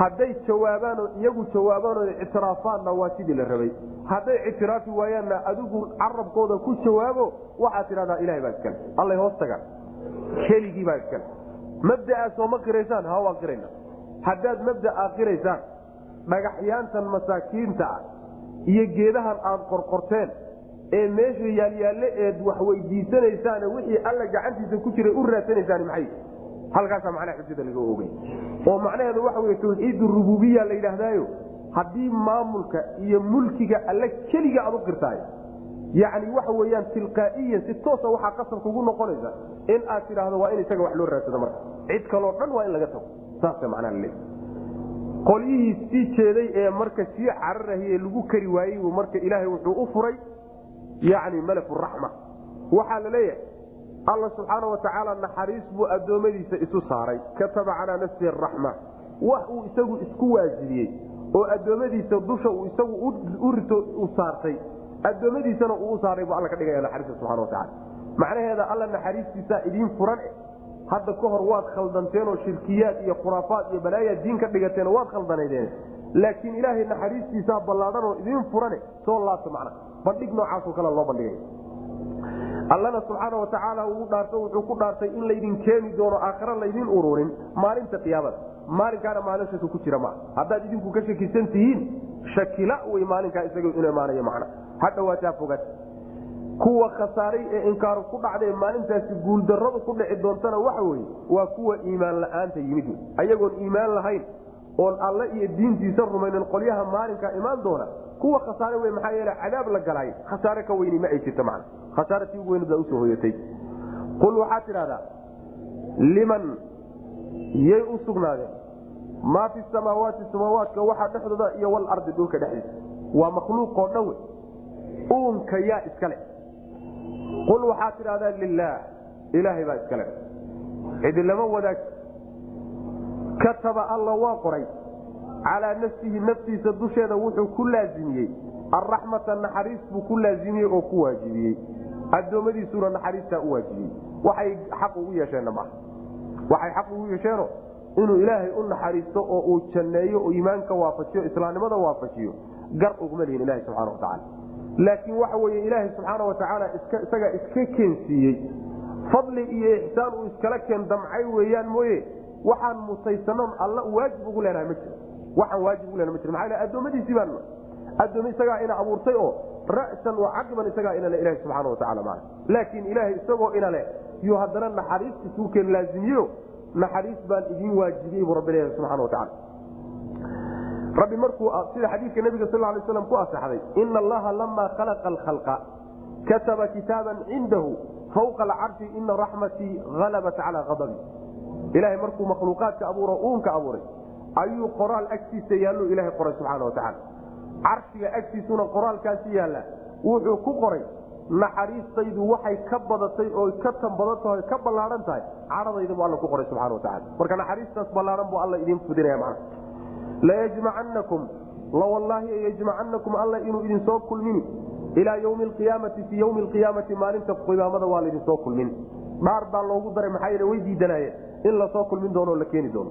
Hadday jawaabaanoo iyagu jawaabaanoo ictiraafaanna waa sidii la rabay. Hadday ictiraafi waayaanna adigu carabkooda ku jawaabo waxaad tidhahdaa ilahay baa iskale allay hoos tagaan. Keligii baa iskale mabdaa sooma qiraysaan? Ha waan qirayna. Haddaad mabdaa qiraysaan dhagaxyaantan masaakiinta ah iyo geedahan aad qorqorteen ee meesha yaalyaalle eed wax weydiisanaysaan wixii alla gacantiisa ku jira u raadsanaysaan maxay? Halkaasaa macnaha xujada laga ogey oo macnaheedu waxa wey tawxiid rububiya la yidhaahdaayo haddii maamulka iyo mulkiga alle keliga aad u qirtahay yacni waxa weyaan tilqaa'iyan si toosa waxaa qasab kugu noqonaysa in aad tidhaahdo waa in isaga wax loo raadsado marka. Cid kaloo dhan waa in laga tago. Saasa macnaha laleey qolyihii sii jeeday ee marka sii cararahiye lagu kari waayey marka ilaahay wuxuu u furay yacni malakuraxma waxaa la leeyahay alla subxaana watacaala naxariis buu addoommadiisa isu saaray. Kataba calaa nafsihi araxma wax uu isagu isku waajibiyey oo addoommadiisa dusha uu isagu urito u saartay. Addoommadiisana uu u saaray buu alla ka dhigaya naxariista subxana watacala macnaheeda alla naxariistiisaa idiin furan hadda ka hor waad khaldanteen oo shirkiyaad iyo khuraafaad iyo balaayaad diin ka dhigateen waad khaldanaydeen laakiin ilaahay naxariistiisaa ballaadhan oo idiin furane soo laabta macna bandhig noocaasoo kale loo bandhigay. Allana subxaana watacaala uu dhaarto wuxuu ku dhaartay in laydin keeni doono aakhare laydin ururin maalinta qiyaamada. Maalinkaana maalinshaasu ku jira maa haddaad idinku ka shakisan tihiin shakila wey maalinkaa isaga inu imaanayo macna. Ha dhawaataa fogaad. Kuwa khasaaray ee inkaaru ku dhacday maalintaasi guuldarradu ku dhici doontana waxa weye waa kuwa iimaan la'aanta yimid. Ayagoon iimaan lahayn oon alle iyo diintiisa rumaynin qolyaha maalinkaa imaan doona kuwa khasaare wey maxaa yeele cadaab la galay. Khasaare ka weyni ma ay jirto macna. Khasaare tii ugu weynad u soo hoyatay. Qul waxaad tidhahdaa liman yay u sugnaadeen? Maa fi samaawaati samaawaadka waxa dhexdooda iyo walardi dhulka dhexdiisa. Waa makhluuqoo dhan wey uunka yaa iskale qul waxaad tidhahdaa lilaah ilaahay baa iskale cidi lama wadaag kataba alla waa qoray. Calaa nafsihi naftiisa dusheeda wuxuu ku laazimiyey. Arraxmata naxariis buu ku laazimiyey oo ku waajibiyey. Addoommadiisuna naxariistaa u waajibiyey. Waxay xaq ugu yeesheenna maaha waxay xaq ugu yeesheeno inuu ilaahay u naxariisto oo uu janneeyo oo iimaanka waafajiyo islaamnimada waafajiyo. Gar uguma lihin ilahi subxana watacaala laakiin waxa weye ilaahay subxaana watacaala isagaa iska keensiiyey. Fadli iyo ixsaan uu iskala keen damcay weeyaan mooye waxaan mutaysanon alla waajib ugu leenahay ma jiro. Waxaan waajib ugu lena ma jiro. Maxaa yl addoommadiisii baan addoommi isagaa ina abuurtay oo ra'san wa caqban isagaa inale ilahi subxaana watacaala maa laakiin ilaahay isagoo inale yuu haddana naxariistiisuu keen laazimiyo naxariis baan idiin waajibiyey buu rabbi leeyahay subxana watacaala rabbi markuu sida xadiidka nabiga sal lay slam ku asaxday ina allaha lama khalaqa alkhalqa kataba kitaaban cindahu fawqa alcarshi ina raxmatii halabat calaa adabi ilahay markuu makhluuqaadka abuuro uunka abuuray ayuu qoraal agtiisa yaalluu ilahay qoray subxaana watacaala carshiga agtiisuna qoraalkaasi yaalla wuxuu ku qoray naxariistaydu waxay ka badatay oo ka tahay ka ballaahan tahay. Cadhadayda buu alla ku qoray subxana watacaala marka naxariistaas ballaahan buu alla idiin fudinaya macna. Layajmacanakum lawallaahi yajmacanakum alla inuu idin soo kulmini ilaa ywmi alqiyaamati fii ywmi alqiyaamati maalinta qiyaamada waa laydinsoo kulmin. Dhaar baa loogu daray maxaa yeele way diidanaayeen in la soo kulmin doono o la keeni doono.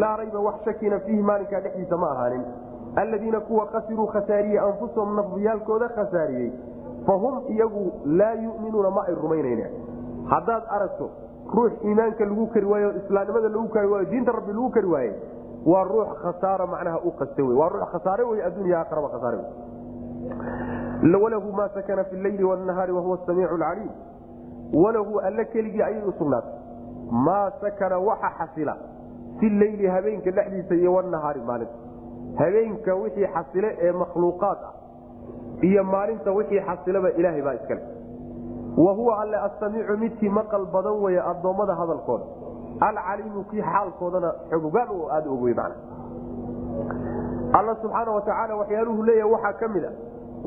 Laa rayba wax shakina fiihi maalinkaa dhexdiisa ma ahaanin. Alladiina kuwa khasiruu khasaariyey anfusahum nafyaalkooda khasaariyey fahum iyagu laa yuminuuna ma ay rumaynayn haddaad aragto ruux iimaanka lagu kari waayo islaamnimada lagu kari waayo diinta rabbi lagu kari waaye waa ruux khasaaro macnaha u qaste wey waa ruux khasaare wey addunya aakhiraba khasaare wey walahu maa sakana fi leyli wnahaari wahuwa samiicu lcaliim walahu alle keligii ayay u sugnaatay maa sakana waxa xasila fi leyli habeenka dhexdiisa iyo wnahaari maalinta. Habeenka wixii xasile ee makhluuqaad ah iyo maalinta wixii xasilaba ilaahay baa iskale wa huwa alle assamiicu midkii maqal badan weeye addoommada hadalkooda. Alcaliimu kii xaalkoodana xogogaan aada og wey man alla subxaana watacaala waxyaaluhu leeyaha waxaa ka mid a.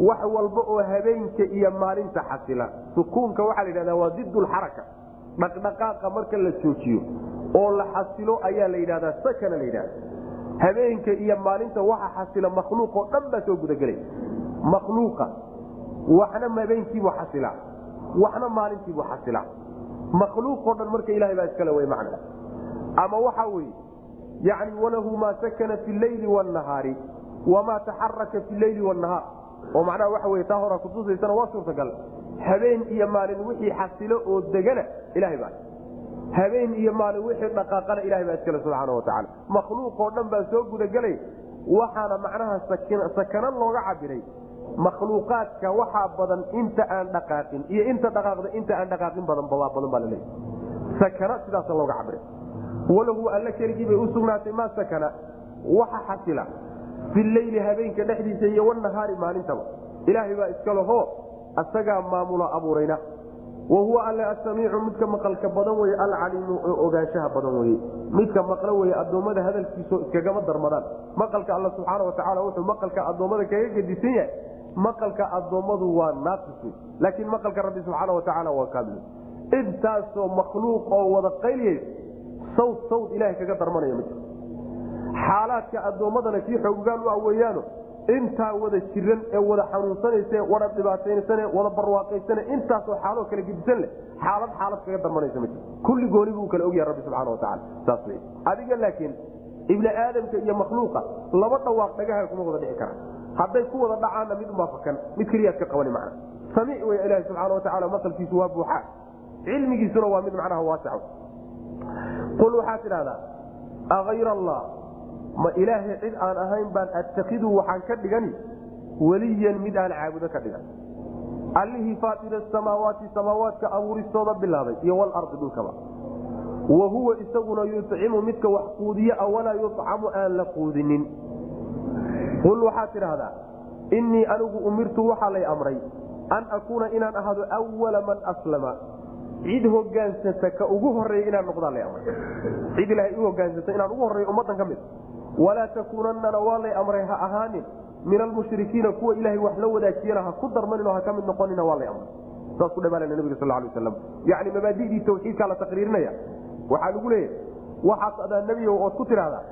Wax walba oo habeenka iyo maalinta xasila. Sukuunka waxaa la yidhahda waa did lxaraka dhaqdhaqaaqa marka la joojiyo oo la xasilo ayaa la yidhahdaa sakana la yidhahda habeenka iyo maalinta waxa xasila makhluuq oo dhan baa soo gudagelay. Makhluuqa waxna habeenkiibuu xasila waxna maalintiibuu xasila. Makhluuqoo dhan marka ilahay baa iskale wey macna. Ama waxa weye yani walahu maa sakana fi leyli wnahaari wamaa taxaraka fi leyli wnahaar oo macnaha waxa wey taa hora kutusaysana waa suurtagal habeen iyo maalin wixii xasilo oo degana ilahay baa. Habeen iyo maalin wixii dhaqaaqana ilahay baa iskale subxaana watacaala makhluuqoo dhan baa soo gudagelay waxaana macnaha sakano looga cabiray makhluuqaadka waxaa badan inta aan dhaqaaqin iyo inta dhaqaaqda inta aan dhaqaaqin badan badan baa laleeyahy sakana sidaasa looga cabiray walahu alla keligii bay u sugnaatay maa sakana? Waxa xasila. Fi leyli habeenka dhexdiisa iyo wanahaari maalintaba ilaahay baa iska laho asagaa maamula abuurayna. Wa huwa alle asamiicu midka maqalka badan weye alcaliimu oo ogaanshaha badan weye midka maqlo weye addoommada hadalkiiso iskagama darmadaan. Maqalka alla subxaana watacaala wuxuu maqalka addoommada kaga gedisan yahay. Maqalka addoommadu waa naaqis laakiin maqalka rabbi subxaana watacaala waa kaamil intaasoo makhluuq oo wada qayliyay sawd sawd ilahay kaga darmanaya ma jiro xaalaadka addoommadana kii xoogaan u aweeyaano intaa wada jiran ee wada xanuunsanayse wada dhibaataysane wada barwaaqaysane intaasoo xaaloo kala gedisan leh xaalad xaalad kaga darmanaysa ma jiro kulli gooni buu kala ogyahay rabbi subxana watacaala saas wey adiga laakiin ibni aadamka iyo makhluuqa laba dhawaaq dhagaha kuma wada dhici karaan. Hadday ku wada dhacaanna mid umaafakan mid keliyaad ka qabani macna. Samiic wey ilaahi subxaana watacaala maqalkiisu waa buuxaa cilmigiisuna waa mid macnaha waasaco qul waxaad tidhahdaa aayr allah ma ilaahay cid aan ahayn baan attakidu waxaan ka dhigani? Weliyan mid aan caabudo ka dhigan. Allihii faatira samaawaati samaawaadka abuuristooda bilaabay iyo walardi dhulkaba. Wa huwa isaguna yucimu midka wax quudiye a walaa yucamu aan la quudinin. Qul waxaad tidhaahdaa innii anigu umirtu waxaa lay amray an akuuna inaan ahaado awala man aslama. Cid hogaansata ka ugu horreeya inaan noqdaa lay amray. Cid ilahay u hogaansata inaan ugu horreeyo ummaddan ka mid walaa takuunannana waa lay amray ha ahaanin min almushrikiina kuwa ilaahay wax la wadaajiyana ha ku darmanin oo ha ka mid noqonina waa lay amray saas ku dhamaalana nabiga sal lay waslam yacni mabaadidii tawxiidkaa la taqriirinaya waxaa lagu leeyahy waxaas adaa nebiyow ood ku tidhaahdaa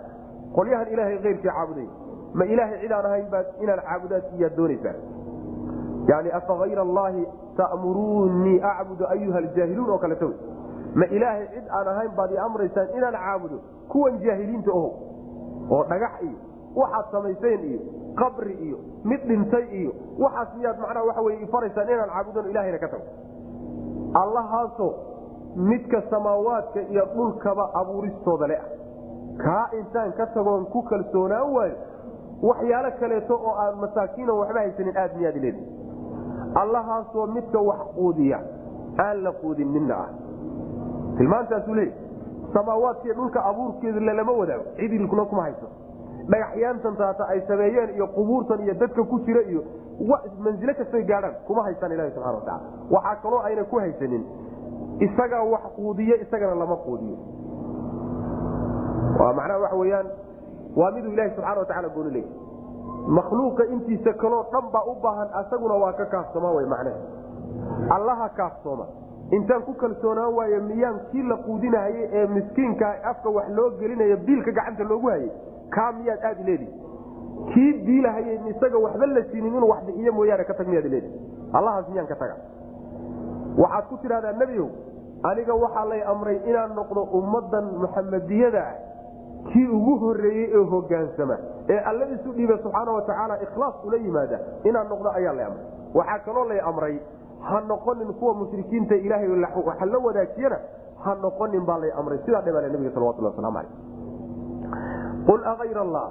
qolyahan ilaahay keyrkii caabuday ma ilaahay cid aan ahayn baad inaan caabudaad iyaad doonaysaa yani afa hayr allahi ta'muruunii acbudu ayuha ljaahiluun oo kaleto ma ilaahay cid aan ahayn baad i amraysaan inaan caabudo kuwan jaahiliinta oho oo dhagax iyo waxaad samayseen iyo qabri iyo mid dhintay iyo waxaas miyaad macnaha waxa wey ifaraysaan inaan caabudon ilahayna ka tago. Allahaasoo midka samaawaadka iyo dhulkaba abuuristooda le ah. Kaa intaan ka tagoon ku kalsoonaan waayo waxyaalo kaleeto oo aan masaakiino waxba haysanin aad miyaad leedi. Allahaasoo midka wax quudiya aan la quudinninna ah. Tilmaantaasuu leey samaawaadkiiyo dhulka abuurkeeda lalama wadaago. Cidilkuna kuma hayso. Dhagaxyaantan taata ay sameeyeen iyo qubuurtan iyo dadka ku jira iyo mansilo kastoy gaadhaan kuma haysaan ilahi subxana watacala waxaa kaloo ayna ku haysanin. Isagaa wax quudiye isagana lama quudiyo. Waa macnaha waxa weyaan waa miduu ilahi subxana watacala gooni leeya makhluuqa intiisa kaloo dhan baa u baahan asaguna waa ka kaafsoomaa wy macnehe allaha kaafsooma intaan ku kalsoonaan waaye miyaan kii la quudinahayey ee miskiinka afka wax loo gelinayo biilka gacanta loogu hayay? Kaa miyaad aad leedi kii diilahayey isaga waxba la siinin inuu wax bixiyo mooyaane ka tag miyaad leedi allahaas miyaan ka taga waxaad ku tidhahdaa nebiow aniga waxaa lay amray inaan noqdo ummadan muxamadiyada ah. Kii ugu horeeyey ee hogaansama ee alla isu dhiiba subxaana watacaala ikhlaas ula yimaada. Inaan noqdo ayaa lay amray. Waxaa kaloo lay amray ha noqonin kuwa mushrikiinta ilaahay waxa la wadaajiyana ha noqonin baa lay amray. Sidaa dhebale nabiga salawatullah waslamu aleyh qul aayr allah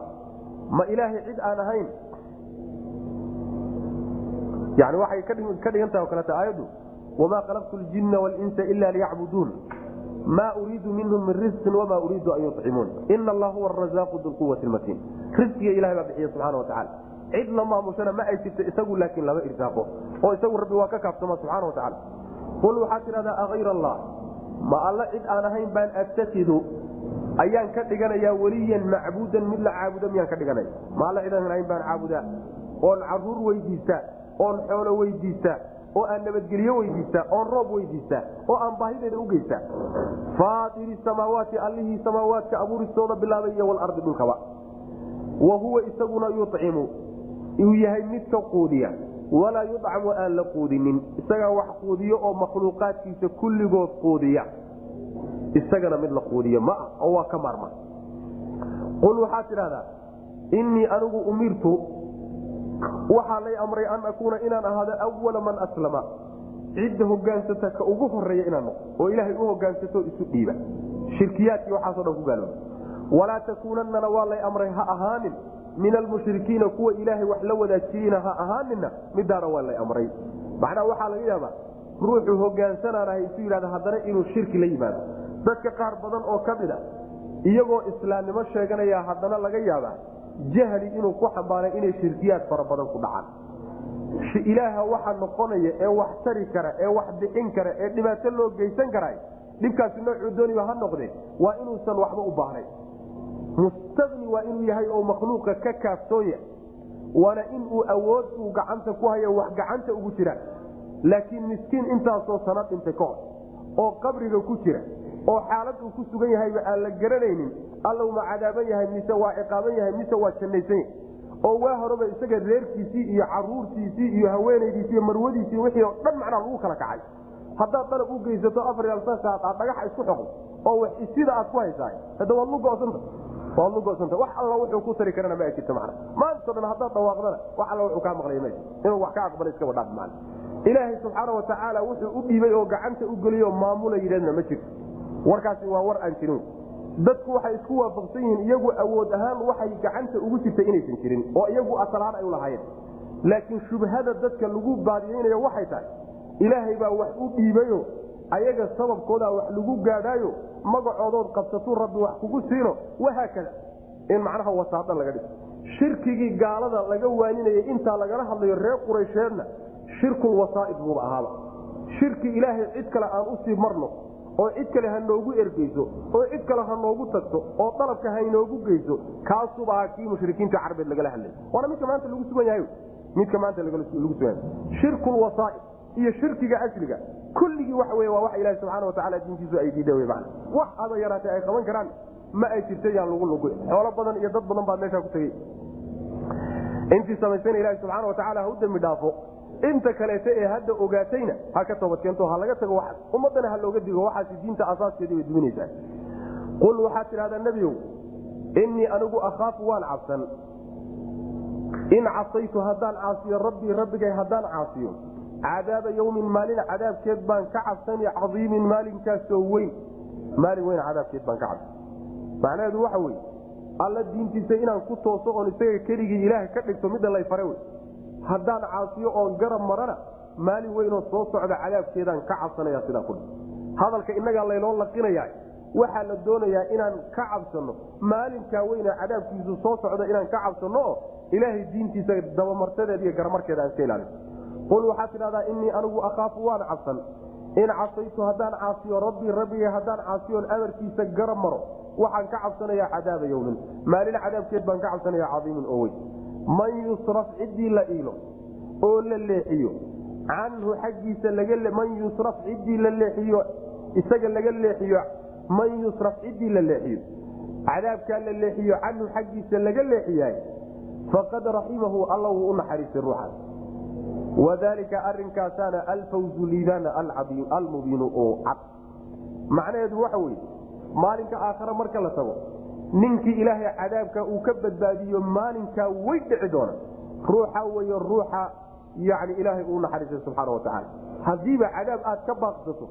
ma ilaahay cid aan ahayn? Yani waxay ka dhigantaha o kaleta aayaddu wamaa khalaqtu ljina walinsa ila liyacbuduun ma uriidu minhum min risqin wamaa uriidu an yucimuun ina allah huwa arazaaqu dulquwati matiin risqiga ilahay baa bixiya subxana watacala cid la maamushana ma ay jirto isagu laakiin lama irsaaqo oo isagu rabbi waa ka kaafsama subxana watacala qul waxaad tidhahdaa aayr allah ma alla cid aan ahayn baan attakidu ayaan ka dhiganayaa weliyan macbuudan mid la caabudo miyaan ka dhiganaya ma alla cid aan ahayn baan caabudaa? Oon carruur weydiista oon xoolo weydiista oo aan nabadgelyo weydiistaa oon roob weydiistaa oo aan baahideeda u geystaa faatiri samaawaati allihii samaawaadka abuuristooda bilaabay walardi dhulkaba wa huwa isaguna yucimu uu yahay midka quudiya. Walaa yudcamu aan la quudinin. Isagaa wax quudiyo oo makhluuqaadkiisa kulligood quudiya. Isagana mid la quudiyo. Ma ah oo waa ka maarma qul waxaad tidhahdaa innii anigu umirtu waxaa lay amray an akuuna inaan ahaado awala man aslama. Cidda hogaansata ka ugu horreeya inaan noqo oo ilaahay u hogaansato isu dhiiba. Shirkiyaadkii waxaaso dhan ku gaalooba. Walaa takuunannana waa lay amray ha ahaanin min almushrikiina kuwa ilaahay wax la wadaajiyeyna ha ahaanina midaana waa lay amray. Macnaha waxaa laga yaabaa ruuxu hogaansanaanahay isu yidhahda haddana inuu shirki la yimaado. Dadka qaar badan oo ka mid a iyagoo islaamnimo sheeganaya haddana laga yaabaa jahli inuu ku xambaaray inay shirkiyaad fara badan ku dhacaan. Ilaaha waxa noqonaya ee wax tari kara ee wax bixin kara ee dhibaato loo geysan kara dhibkaasi noocuu dooniba ha noqde waa inuusan waxba u baahnayn mustaqni waa inuu yahay oo makhluuqa ka kaaftoonya waana inuu awood uu gacanta ku hayo wax gacanta ugu jiraan laakiin miskiin intaasoo sana dhintay ka hor oo qabriga ku jira oo xaalad uu ku sugan yahayba aan la garanaynin alla uma cadaaban yahay mise waa ciqaaban yahay mise waa jannaysan yahay. Oo waa horeba isaga reerkiisii iyo caruurtiisii iyo haweenaydiisi iyo marwadiisii wixii oo dhan macnaa lagu kala kacay. Haddaad dalab u geysato afar alsankaad aad dhagaxa isku xoqdo oo sida aad ku haysaay. Hadda waad lugosanta waad lugosanta wax alla wuxuu ku tari karana ma jirto macna. Maantao dhan haddaad dhawaaqdana wax alla wuxuu kaa maqlaya ma inuu wax ka aqbala iskaba dhaaf macna ilaahay subxaana watacaala wuxuu u dhiibay oo gacanta u geliyo maamula yidhahdna ma jirto warkaasi waa war aan jirin. Dadku waxay isku waafaqsan yihiin iyagu awood ahaan waxay gacanta ugu jirtay inaysan jirin oo iyagu asalahaan ay ulahaayeen laakiin shubhada dadka lagu baadiyeynayo waxay tahay ilaahay baa wax u dhiibayo ayaga sababkoodaa wax lagu gaadhaayo magacoodood qabsatuu rabbi wax kugu siino wahaakada in macnaha wasaada laga dhigo. Shirkigii gaalada laga waaninayay intaa lagala hadlayo reer quraysheedna shirkul wasaa'id buuba ahaaba. Shirki ilaahay cid kale aan u sii marno oo cid kale ha noogu ergeyso oo cid kale ha noogu tagto oo dalabka ha inoogu geyso kaasuba aha kii mushrikiinta carbeed lagala hadlay. Waana midka maanta lagu sugan yahay. Midka maanta lagu sugan shirkul wasaa'id iyo shirkiga asliga. Kulligii waxa wey waa wax ilahi subxaana watacaala diintiisu ay diida w man wax aba yaraatee ay qaban karaan ma ay jirta yaan lagu lugu xoolo badan iyo dad badan baad meeshaa ku tegey. Intii samaysayna ilahi subxaana watacaala ha u dembi dhaafo inta kaleeta ee hadda ogaatayna ha ka toobadkeento ha laga tago ummadana ha looga digo waxaas diinta asaaskeedii bay duminaysaa qul waxaad tidhahdaa nebiyow innii anigu akhaafu waan cabsan. In casaytu haddaan caasiyo rabbii rabbigay haddaan caasiyo cadaaba yawmin maalin cadaabkeed baan ka cabsani cadiimin maalinkaasoo weyn maalin weyn cadaabkeed baan ka cabsan macnaheedu waxa weye alla diintiisa inaan ku tooso oon isaga keligii ilaah ka dhigto midda lay fare wey haddaan caasiyo oon garab marana maalin weynoo soo socda cadaabkeedaan ka cabsanaya sidaa ku hadalka innagaa laynoo laqinaya waxaa la doonayaa inaan ka cabsano maalinkaa weyna cadaabkiisu soo socda inaan ka cabsano oo ilaahay diintiisa dabamartadeed iyo garamarkeeda aan iska ilaalin qul waxaad tidhahdaa innii anigu akhaafu waan cabsan in casaytu haddaan caasiyo rabbii rabbigay haddaan caasiyoon amarkiisa garab maro waxaan ka cabsanayaa cadaaba yowmin maalin cadaabkeed baan ka cabsanaya cadiimin oo weyn man yusraf ciddii la iilo oo la leexiyo canhu xaggiisa man yusraf ciddii la leexiyo isaga laga leexiyo man yusraf ciddii la leexiyo cadaabkaa la leexiyo canhu xaggiisa laga leexiyaay faqad raximahu alla wuu u naxariistay ruuxaas wadalika arinkaasaana alfawzu liibaana almubiinu oo cad. Macnaheedu waxa weye maalinka aakhare marka la tago ninkii ilaahay cadaabka uu ka badbaadiyo maalinkaa way dhici doona ruuxa wey ruuxa yani ilaahay uu naxariistay subxaana watacaala haddiiba cadaab aad ka baaqsato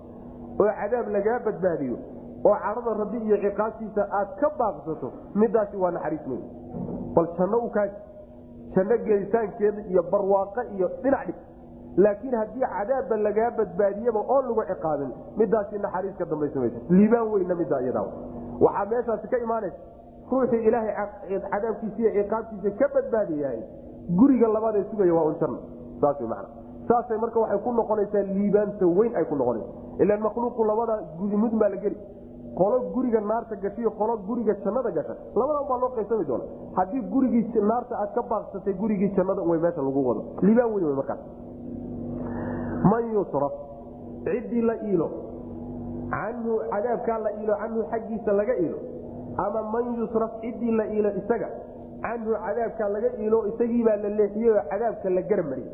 oo cadaab lagaa badbaadiyo oo cadhada rabbi iyo ciqaabtiisa aad ka baaqsato midaasi waa naxariis wey bal janno u kaaji janno gelitaankeeda iyo barwaaqo iyo dhinac dhig laakiin haddii cadaabba lagaa badbaadiyaba oon lagu ciqaabin midaasi naxariis ka dambaysa maysa liibaan weyna middaa iyadaa waxaa meeshaasi ka imaanaysa ruuxii ilaahay cadaabkiisa iyo ciqaabtiisa ka badbaadiyahay guriga labaad ee sugaya waa un janno saas man saasay marka waxay ku noqonaysaa liibaanta weyn ay ku noqonaysa ilaan makhluuqu labada gudimud baa la geli qolo guriga naarta gashiyo qolo guriga jannada gasha labadan baa loo qaybsami doona. Haddii gurigii naarta aad ka baaqsatay gurigii jannada way meesha lagu wado. Liibaan weyn markaas man yusraf ciddii la iilo canhu cadaabkaa la iilo canhu xaggiisa laga iilo ama man yusraf ciddii la iilo isaga canhu cadaabkaa laga iilo isagiibaa la leexiyey cadaabka la garmariyey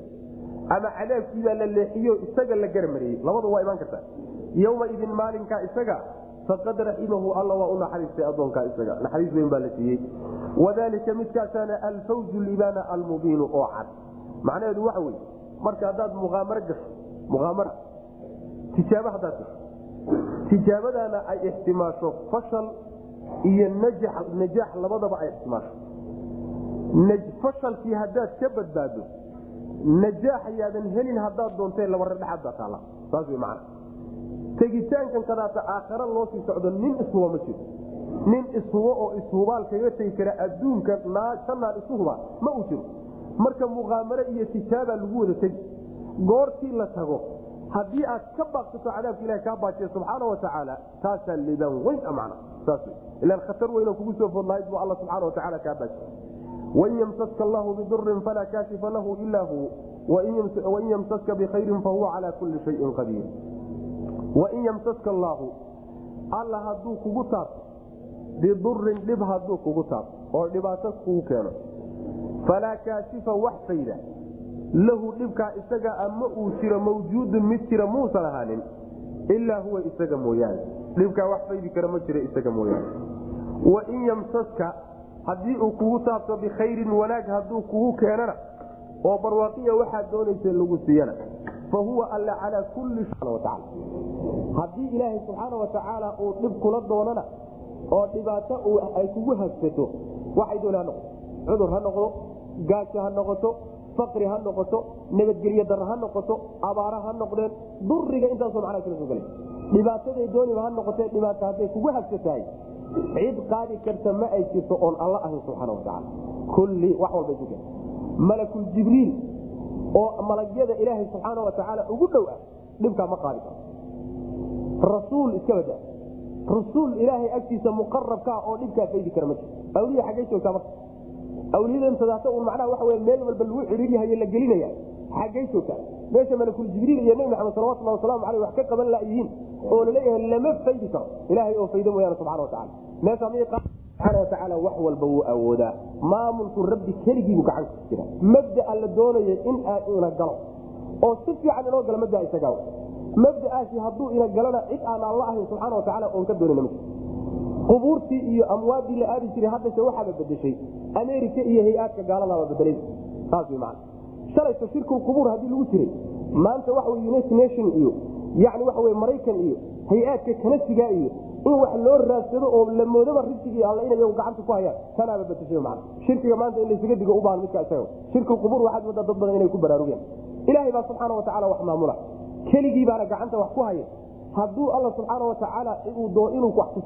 ama cadaabkiibaa la leexiyo isaga la garmariyey labadu waa imaan kartaa. Yowma idin isaga faqad raximahu alla waa u naxariistay adoonkaa isaga. Naxariis weyn baa la siiyey. Wadalika midkaasaana alfawzu libaana almubiinu oo cad. Macnaheedu waxa wey marka haddaad muaamaro gasho muaamara tijaabo haddaad gasho tijaabadaana ay ixtimaasho fashal iyo najaax labadaba ay ixtimaasho. Fashalkii haddaad ka badbaado najaax yaadan helin haddaad doontee laba redhexaad baa taala. Saas w man tegitaankan kadaata aakhare loo socdo nin ishuba ma jiro. Nin ishubo oo ishubaal kaga tegi kara adduunka sanaan isu huba ma uu jiro. Marka muqaamare iyo tijaaba lagu wada tegi. Goortii la tago haddii aad ka baaqsato cadaabka ilaha kaa baajiya subxaana watacaala taasaa libaan weyn man saas ilaan khatar weynoo kugu soo foodlahayd bu alla subxaana watacaala kaa baajiya wain yamsaska allahu bidurin falaa kaashifa lahu ilaa hu wain yamsaska bikhayrin fahuwa calaa kulli shayin qadiir wain yamsaska allaahu alla hadduu kugu taabto bidurin dhib hadduu kugu taabto oo dhibaato kugu keeno. Falaa kaashifa wax fayda lahu dhibkaa isaga ama uu jiro mawjuudun mid jira muusan ahaanin ilaa huwa isaga mooyaane. Dhibkaa wax faydi kara ma jira isaga mooyaane. Wain yamsaska haddii uu kugu taabto bikhayrin wanaag hadduu kugu keenana oo barwaaqiya waxaad doonaysa lagu siiyana fa huwa alla calaa kulli wataala haddii ilaahay subxaana watacaala uu dhib kula doonana oo dhibaato ay kugu hagsato waxay dooni ha noqoto cudur ha noqdo gaajo ha noqoto faqri ha noqoto nabadgelyo dar ha noqoto abaara ha noqdeen duriga intaasoo macnaa kala soo gala dhibaataday dooniba ha noqotee dhibaato hadday kugu hagsatahay cid qaadi karta ma ay jirto oon alla ahayn subxaana watacaala kulli wax walba malakul jibriil oo malagyada ilaahay subxaana watacaala ugu dhow ah dhibkaa ma qaadi karo. Rasuul iska bada rasuul ilaahay agtiisa muqarabkaa oo dhibkaa faydi kara ma jiro. Awliya xaggay joogtaa marka awliyadan sadaata un macnaha waxa wey meel walba lagu cidhiiryahayo la gelinaya xaggay joogtaa meesha malakul jibriil iyo nebi maxamed salawatullah waslamu aleyh wax ka qaban layihiin oo la leeyahay lama faydi karo. Ilaahay oo faydo mooyaane subxana watacala meesha mi subxaana watacaala wax walba wuu awoodaa. Maamulku rabbi keligiibuu gacanta ku jira mabdaa la doonayo in ina galo. Oo si fiican inoo galo mabdaa isagaa mabdaaasi hadduu ina galana cid aan alla ahayn subxaana watacaala oon ka doonana ma qubuurtii iyo amwaadii la aadi jiray haddase waxaaba bedeshay america iyo hay'aadka gaaladaaba bedelay saas wy man shalayto shirkul qubuur haddii lagu jiray. Maanta waxa united nation iyo yani waxa wey maraykan iyo hay'aadka kanasiga iyo in wax loo raadsado oo la moodaba risigii alla inay gacanta ku hayaan tanaaba bedeshay man shirkiga maanta in laysaga digo ubaahan midka isaga. Waxaad moodaa dad badan inay ku baraarugeen. Ilaahay baa subxaana watacaala wax maamula. Keligii baana gacanta wax ku haya hadduu alla subxaana watacaala inuu wax ku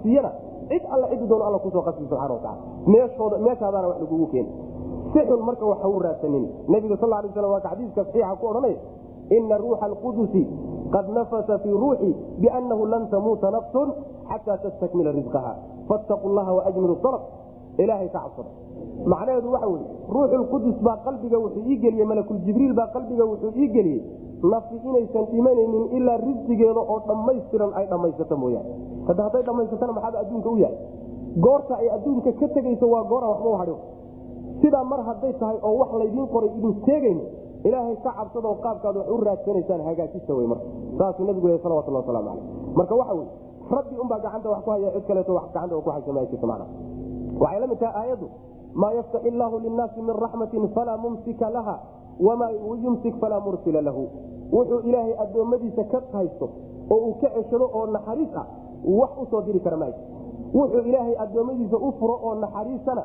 cid alla ciduu doon alla ku soo qasbi subana wataala meeshooda meeshaadaana wax lagugu keeni xun marka wax hau raadsanin. Nabiga sal lay slam waa ka xadiiska saxiixa ku odhanaya ina ruuxa alqudusi qad nafasa fii ruuxi biannahu lan tamuuta nafsun xataa tastakmila risqaha fattaqu llaha waajmilu alab ilaahay ka cabsada. Macnaheedu waxa weye ruuxulqudus baa qalbiga wuxuu ii geliyey malakuljibriil baa qalbiga wuxuu ii geliyey. Nafi inaysan dhimanaynin ilaa risqigeeda oo dhammaystiran ay dhammaysato mooyaane. Hadda hadday dhammaysatana maxaaba adduunka u yahay goorta ay adduunka ka tegayso waa goora waxba u hadhin sidaa mar hadday tahay oo wax laydiin qoray idin teegayno ilaahay ka cabsada oo qaabkaad wax u raadsanaysaan hagaajista wey marka. Saasuu nabigu lehy salawatullah waslamu caleyh marka waxa weye rabbi unbaa gacanta wax ku haya cid kaleeto wax gacanta ku haysa ma jirto macna waxay la mid tahay aayaddu maa yaftax illaahu linnaasi min raxmatin falaa mumsika laha wamaa yumsik falaa mursila lahu. Wuxuu ilaahay addoommadiisa ka haysto oo uu ka ceshado oo naxariis ah wax u soo diri kara ma wuxuu ilaahay addoommadiisa u furo oo naxariisana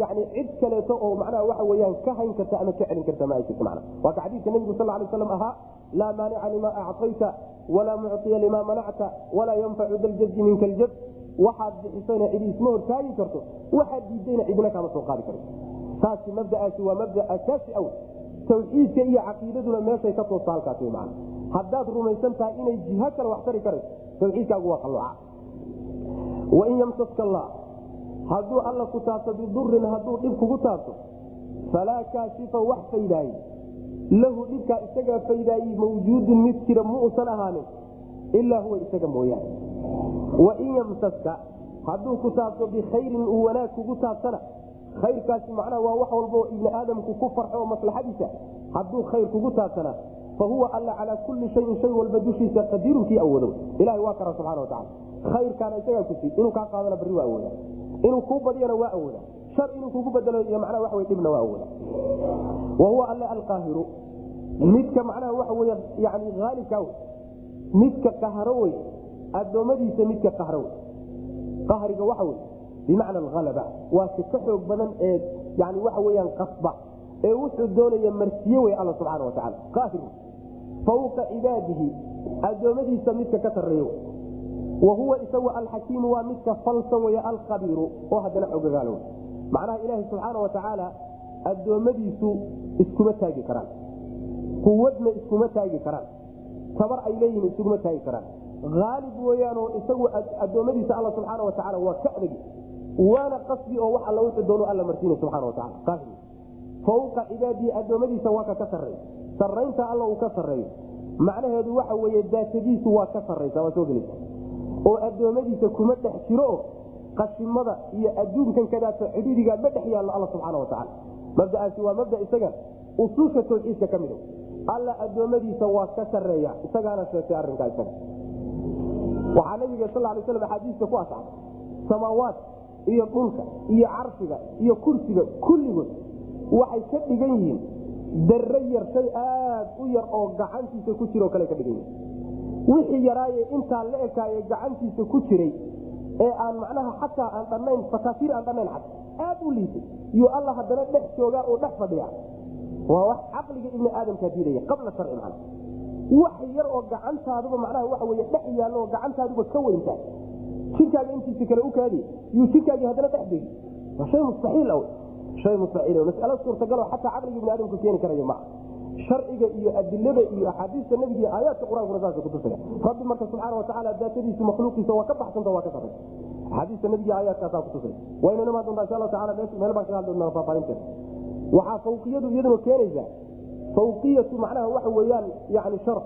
yani cid kaleeto oo macnaha waxa weyaan ka hayn karta ama ka celin karta ma ay jirto mana waa ka xadiidka nebigu sal lay slam ahaa laa maanica limaa acطayta walaa mucطiya limaa manacta walaa yanfacu daljadi minka aljad waxaad bixisayna cidi isma hortaagi karto waxaad diidayna cidina kaama soo qaadi karto taasi mabdaaasi waa mabda asaasi aw tawxiidka iyo caqiidaduna meeshay ka toosta halkaas man haddaad rumaysan tahay inay jiho kale wax tari karayso tawxiidkaagu waa qalooca wain yamsaska allah hadduu alla ku taabto bidurin hadduu dhib kugu taabto falaa kaashifa wax faydaaye lahu dhibkaa isagaa faydaayi mawjuudun mid jira muusan ahaanin ilaa huwa isaga mooyaane wain yamsaska hadduu ku taabto bikhayrin uu wanaag kugu taabsana khayrkaasi macnaha waa wax walbo ibni aadamku ku farxo oo maslaxadiisa hadduu khayr kugu taabsana fa huwa alla calaa kulli shayin shay walba dushiisa qadiirunkii awoodo ilahay waa kara subxana watacala khayrkaana isagaa kusi inuu kaa qaadana barri waa awooda inuu kuu badiyana waa awooda shar inuu kugu bedelo iyo macnaha wey dhibna waa awooda wa alle alqaahiru midka macnaha waxa wey yani haalibkaa midka qahro wey addoommadiisa midka qahro wey qahriga waxa wey bimacna alhalaba waa si ka xoog badan ee yani waxa weyaan qasba ee wuxuu doonaya marsiye wey alla subxaana watacaala qaahir fawqa cibaadihi addoommadiisa midka ka sarreeyo. Wa huwa isagu alxakiimu waa midka falsan wey alkhabiiru oo haddana xogagaalo macnaha ilaaha subxaana watacaala addoommadiisu iskuma taagi karaan. Quwadna iskuma taagi karaan. Tabar ay leeyihiin iskuma taagi karaan. Aalib weyaanoo isagu addoommadiisa alla subxaana watacaala waa ka adagi waana qasbi oo wax alla wuxuu doono alla marsiina subxana qaahir fawqa cibaadihi addoommadiisa waa ka ka sarreey sarraynta alla uu ka sarreeyo. Macnaheedu waxa weeye daatadiisu waa ka sarraysa waa soo gelaysa oo addoommadiisa kuma dhex jiro oo qashimada iyo adduunkan kadaata cidhiirigaa ma dhex yaallo alla subxaana watacaala mabda'aasi waa mabda isaga usuusha tawxiidka ka mida alla addoommadiisa waa ka sarreeya isagaana sheegtay arrinkaa isaga. Waxaa nabiga sal lay slam axaadiista ku asxay samaawaad iyo dhulka iyo carshiga iyo kursiga kulligood waxay ka dhigan yihiin darre yar shay aad u yar oo gacantiisa ku jiro kale ka dhigan yihiin wixii yaraaye intaa la ekaaye gacantiisa ku jiray ee aan macnaha xataa aan dhannayn fakaasiir aan dhannayn xata aad u liisay. Iyo alla haddana dhex joogaa oo dhex fadhiya. Waa wax caqliga ibni aadamkaa diidaya qabla sharci macna wax yar oo gacantaaduba macnaha waxa wey dhex yaallo oo gacantaaduba ka weyntaa jirkaaga intiisa kale u kaadi yuu jirkaagii haddana dhex degi. Waa shay mustaxiil aw hay mustaxiil masalo suurtagalo xataa caqliga ibni aadamku keeni karayo maa sharciga iyo adilada iyo axaadiista nabiga iyo aayaadka qur'aankuna saasa kutusaya rabbi marka subxaana watacaala daatadiisu makhluuqiisa waa ka baxsanta waa ka sarray axaadiista nabiga aayaadkaasaa kutusaya waynu imaan doontaa insha allahu taala meel baan kaga hadli doonaa faahfaahinteeda waxaa fawqiyadu iyaduna keenaysaa. Fawqiyatu macnaha waxa weeyaan yani sharaf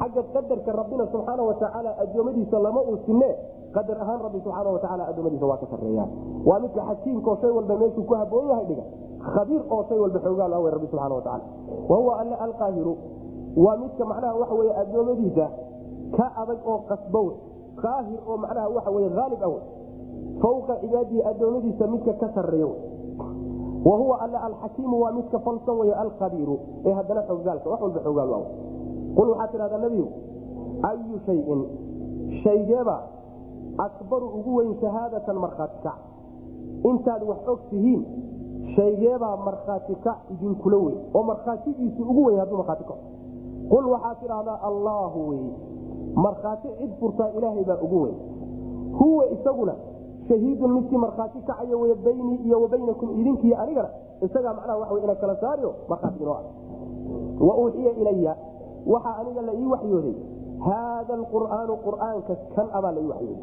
xagga qadarka rabbina subxaana watacaala addoommadiisa lama uu sinne. Qadar ahaan rabbi subxaana watacaala addoommadiisa waa ka sarreeya waa midka xakiimkaoo shay walba meeshuu ku haboon yahay dhiga. Khabiir oo shay walba xoogaal awe rabbi subxana watacaala wa huwa alle alqaahiru. Waa midka macnaha waxa weye addoommadiisa ka adag oo qasbow. Qaahir oo macnaha waxa weye haalib awe fawqa cibaadihi addoommadiisa midka ka sarreeyo. Wa huwa alle alxakiimu. Waa midka falsan wey alkhabiiru. Ee haddana xoogaalka wax walba xoogaal aw qul waxaa tidhahdaa nebigu ayu shayin shaygeeba akbaru ugu weyn shahaadatan markhaati kac intaad wax og tihiin shaygeebaa markhaati kac idinkula weyn oo markhaatigiisu ugu weyn hadduu markhaati kaco qul waxaa tidhahdaa allaahu wey markhaati cid furtaa ilaahay baa ugu weyn huwa isaguna shahiidun midkii markhaati kacaya wey baynii iyo wa baynakum anigana isagaa macnaha waa ina kala saariyo markhaati inoo ah wa uuxiya ilaya waxaa aniga la ii waxyooday. Haada alqur'aanu qur'aanka kan abaa la ii waxyooday.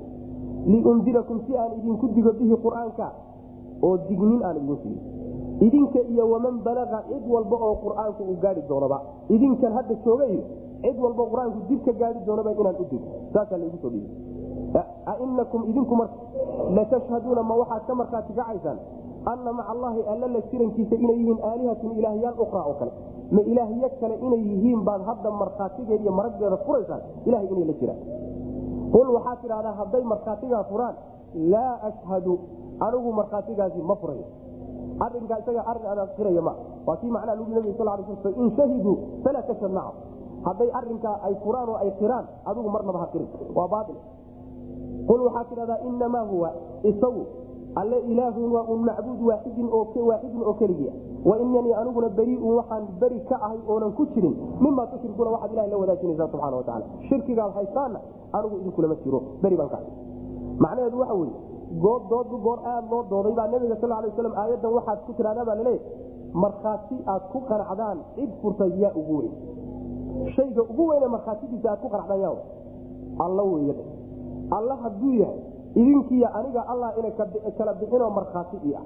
Liundirakum si aan idinku digo bihi qur'aanka oo dignin aan idin siiyo idinka iyo waman balaga cid walba oo qur'aanku uu gaari doonaba. Idinkan hadda jooga iyo cid walba qur'aanku dib ka gaari doonaba inaan u digo. Saasaa laigu soo dhiibi ainakum idinku marka latashhaduuna ma waxaad ka markhaati kacaysaan anna maca allaahi alla la jirankiisa inay yihiin aalihatun ilaahyaal ukhra oo kale ma ilaahyo kale inay yihiin baad hadda markhaatigeed iyo maraggeeda furaysaan ilahay inay la jiraan qul waxaad tidhahdaa hadday markhaatigaa furaan laa ashhadu anigu markhaatigaasi ma furayo arinkaa isaga arrin aan aqiraya ma waa kii macnaha lagu nabig sal l sl in shahiduu falaa tashhad maca hadday arinkaa ay furaan oo ay qiraan adigu marnaba ha qirin waa baail qul waxaad tidhahdaa inamaa huwa isagu alle ilaahun waa un macbuud waaidin waaxidin oo keligii wa inanii aniguna beriun waxaan beri ka ahay oonan ku jirin. Mima tushrikuuna waxaad ilaha la wadaajinaysaa subxana wataala shirkigaad haystaanna anigu idinkulama jiro. Beri baan ka macnaheedu waxa weye good doodu goor aad loo dooday baa nabiga sal lay waslam aayaddan waxaad ku tidhahdaa baa laleeyahy markhaati aad ku qanacdaan cid furtay yaa ugu weyn. Shayga ugu weyne markhaatidiisa aad ku qanacdaan yaa alla wey alla hadduu yahay idinkiiy aniga allah ina kala bixinoo markhaati ii ah.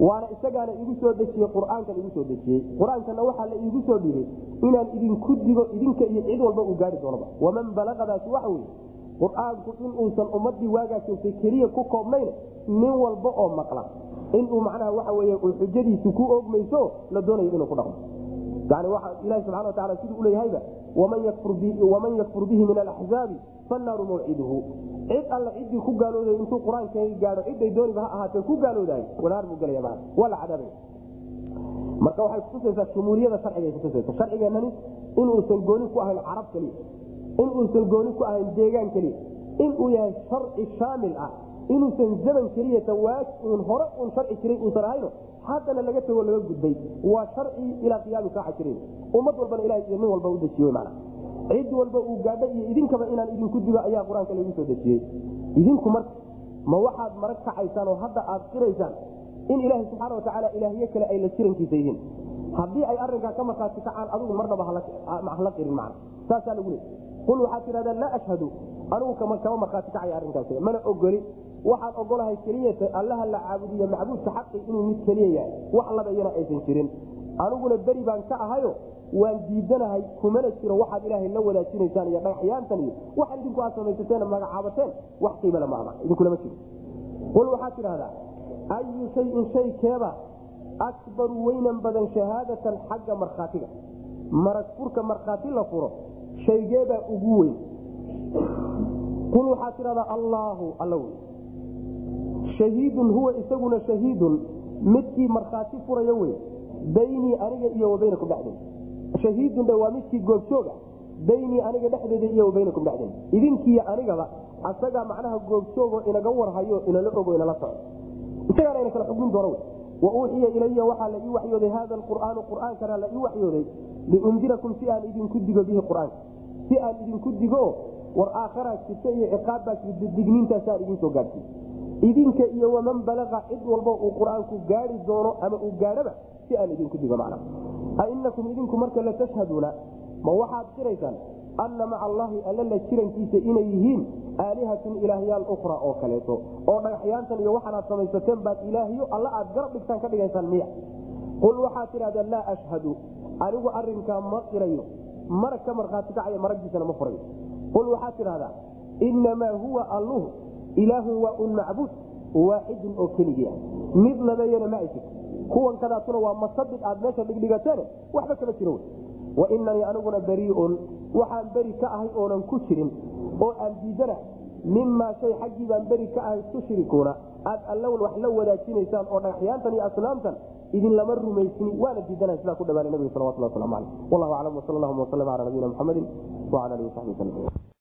Waana isagaana igu soo dejiyey qur'aankan igu soo dejiyey. Qur'aankana waxaa la iigu soo dhibay inaan idinku digo idinka iyo cid walba uu gaari doonaba waman balaqadaasi waxa weye qur'aanku inuusan ummadii waagaa joogtay keliya ku koobnayn nin walba oo maqla. Inuu macnaha waxa wey uu xujadiisu ku oogmayso la doonayo inuu ku dhaqmo yani waa ilahi subxana wataala siduu uleeyahayba waman yakfur bihi min alaxzaabi fannaaru mawciduhu. Cid alla ciddii ku gaalooday intuu qur'aanka gaado ciday dooniba ha ahaatee ku gaaloodaay wanaar buu gelaya waa la cadaabaya marka waxay kutusaysaa shumuuliyada sharciga kutusaysa sharcigeenani inuusan gooni ku ahayn carab keliya inuusan gooni ku ahayn deegaan keliya inuu yahay sharci shaamil ah inuusan zaman keliyata waaj uun hore uun sharci jiray uusan ahayno haddana laga tego laga gudbay. Waa sharci ilaa qiyaami kaaxa jiray ummad walbana ilaha iyo nin walba u dejiye mana cid walba uu gaadha iyo idinkaba inaan idinku digo ayaa qur'aanka lagu soo dejiyey. Idinku marka ma waxaad marag kacaysaan oo hadda aad qiraysaan in ilaaha subxaana watacaala ilaahyo kale ay la jirankiisa yihiin? Haddii ay arinkaa ka markaati kacaan adigu marnaba hala qirin man saasaa lagu leey qul waxaad tidhahdaa laa ashhadu anigu kama markhaati kacaya arrinkaas mana ogoli waxaan ogolahay keliyata allaha la caabudiyo macbuudka xaqi inuu mid keliya yahay. Wax labayana aysan jirin. Aniguna beri baan ka ahayo waan diidanahay kumana jiro waxaad ilaahay la wadaajinaysaan iyo dhagaxyaantan iyo waxaad idinku aad samaysateen magacaabateen wax qiibale maama idinkulama jiro. Qul waxaad tidhahdaa ayu shayin shay akbaru weynan badan shahaadatan xagga markhaatiga. Marag furka markhaati la furo shaygeebaa ugu weyn. Qul waxaad tidhahdaa allaahu alla wey shahiidun huwa isaguna shahiidun. Midkii markhaati furaya wey baynii aniga iyo wabaynakum dhexdeeda shahiidun waa midkii goobjooga baynii aniga dhexdeeda iyo wabaynakum dhexdeeda idinkiiyo anigaba asagaa macnaha goobjoogoo inaga warhayo inala ogo inala soco. Isagaana kala xugmin doono wa uuxiya ilaya waxaa la ii waxyooday haada qur'aanu qur'aankana la ii waxyooday liundirakum si aan idinku digo bihi qur'aanka si aan idinku digo war aakharaa jirta iyo ciqaabbaa jirta digniintaasaan idin soo gaadhsiy idinka iyo waman balaqa cid walba uu qur'aanku gaari doono ama uu gaadhaba si aan idinku digo macna. Ainakum idinku marka la tashhaduuna ma waxaad qiraysaan anna maca allaahi alla la jirankiisa inay yihiin aalihatun ilaahyaal ukhra oo kaleeto oo dhagaxyaantan iyo waxaanaad samaysateen baad ilaahyo alla aad garab dhigtaan ka dhigaysaan miya. Qul waxaad tidhahdaa laa ashhadu anigu arinkaa ma qirayo marag ka markhaati kacaya maraggiisana ma furayo. Qul waxaad tidhahdaa inamaa huwa alluhu ilaahun waa un macbuud waaxidun oo keligii ah. Mid labeeyana ma ay kuwan kadaatuna waa masabid aad meesha dhigdhigateene waxba kama jiro wa inanii aniguna bariiun waxaan beri ka ahay oonan ku jirin oo aan diidana mimaa shay xaggii baan beri ka ahay tushrikuuna aad allawn wax la wadaajinaysaan oo dhagaxyaantan iyo aslaamtan idin lama waana diidana sidaa ku dhawaanay nabiga salawatullah waslamu aleyh wallahu aclam wsal allahuma waslm ala nabiyina muxamedi wala alihi wasabi wslm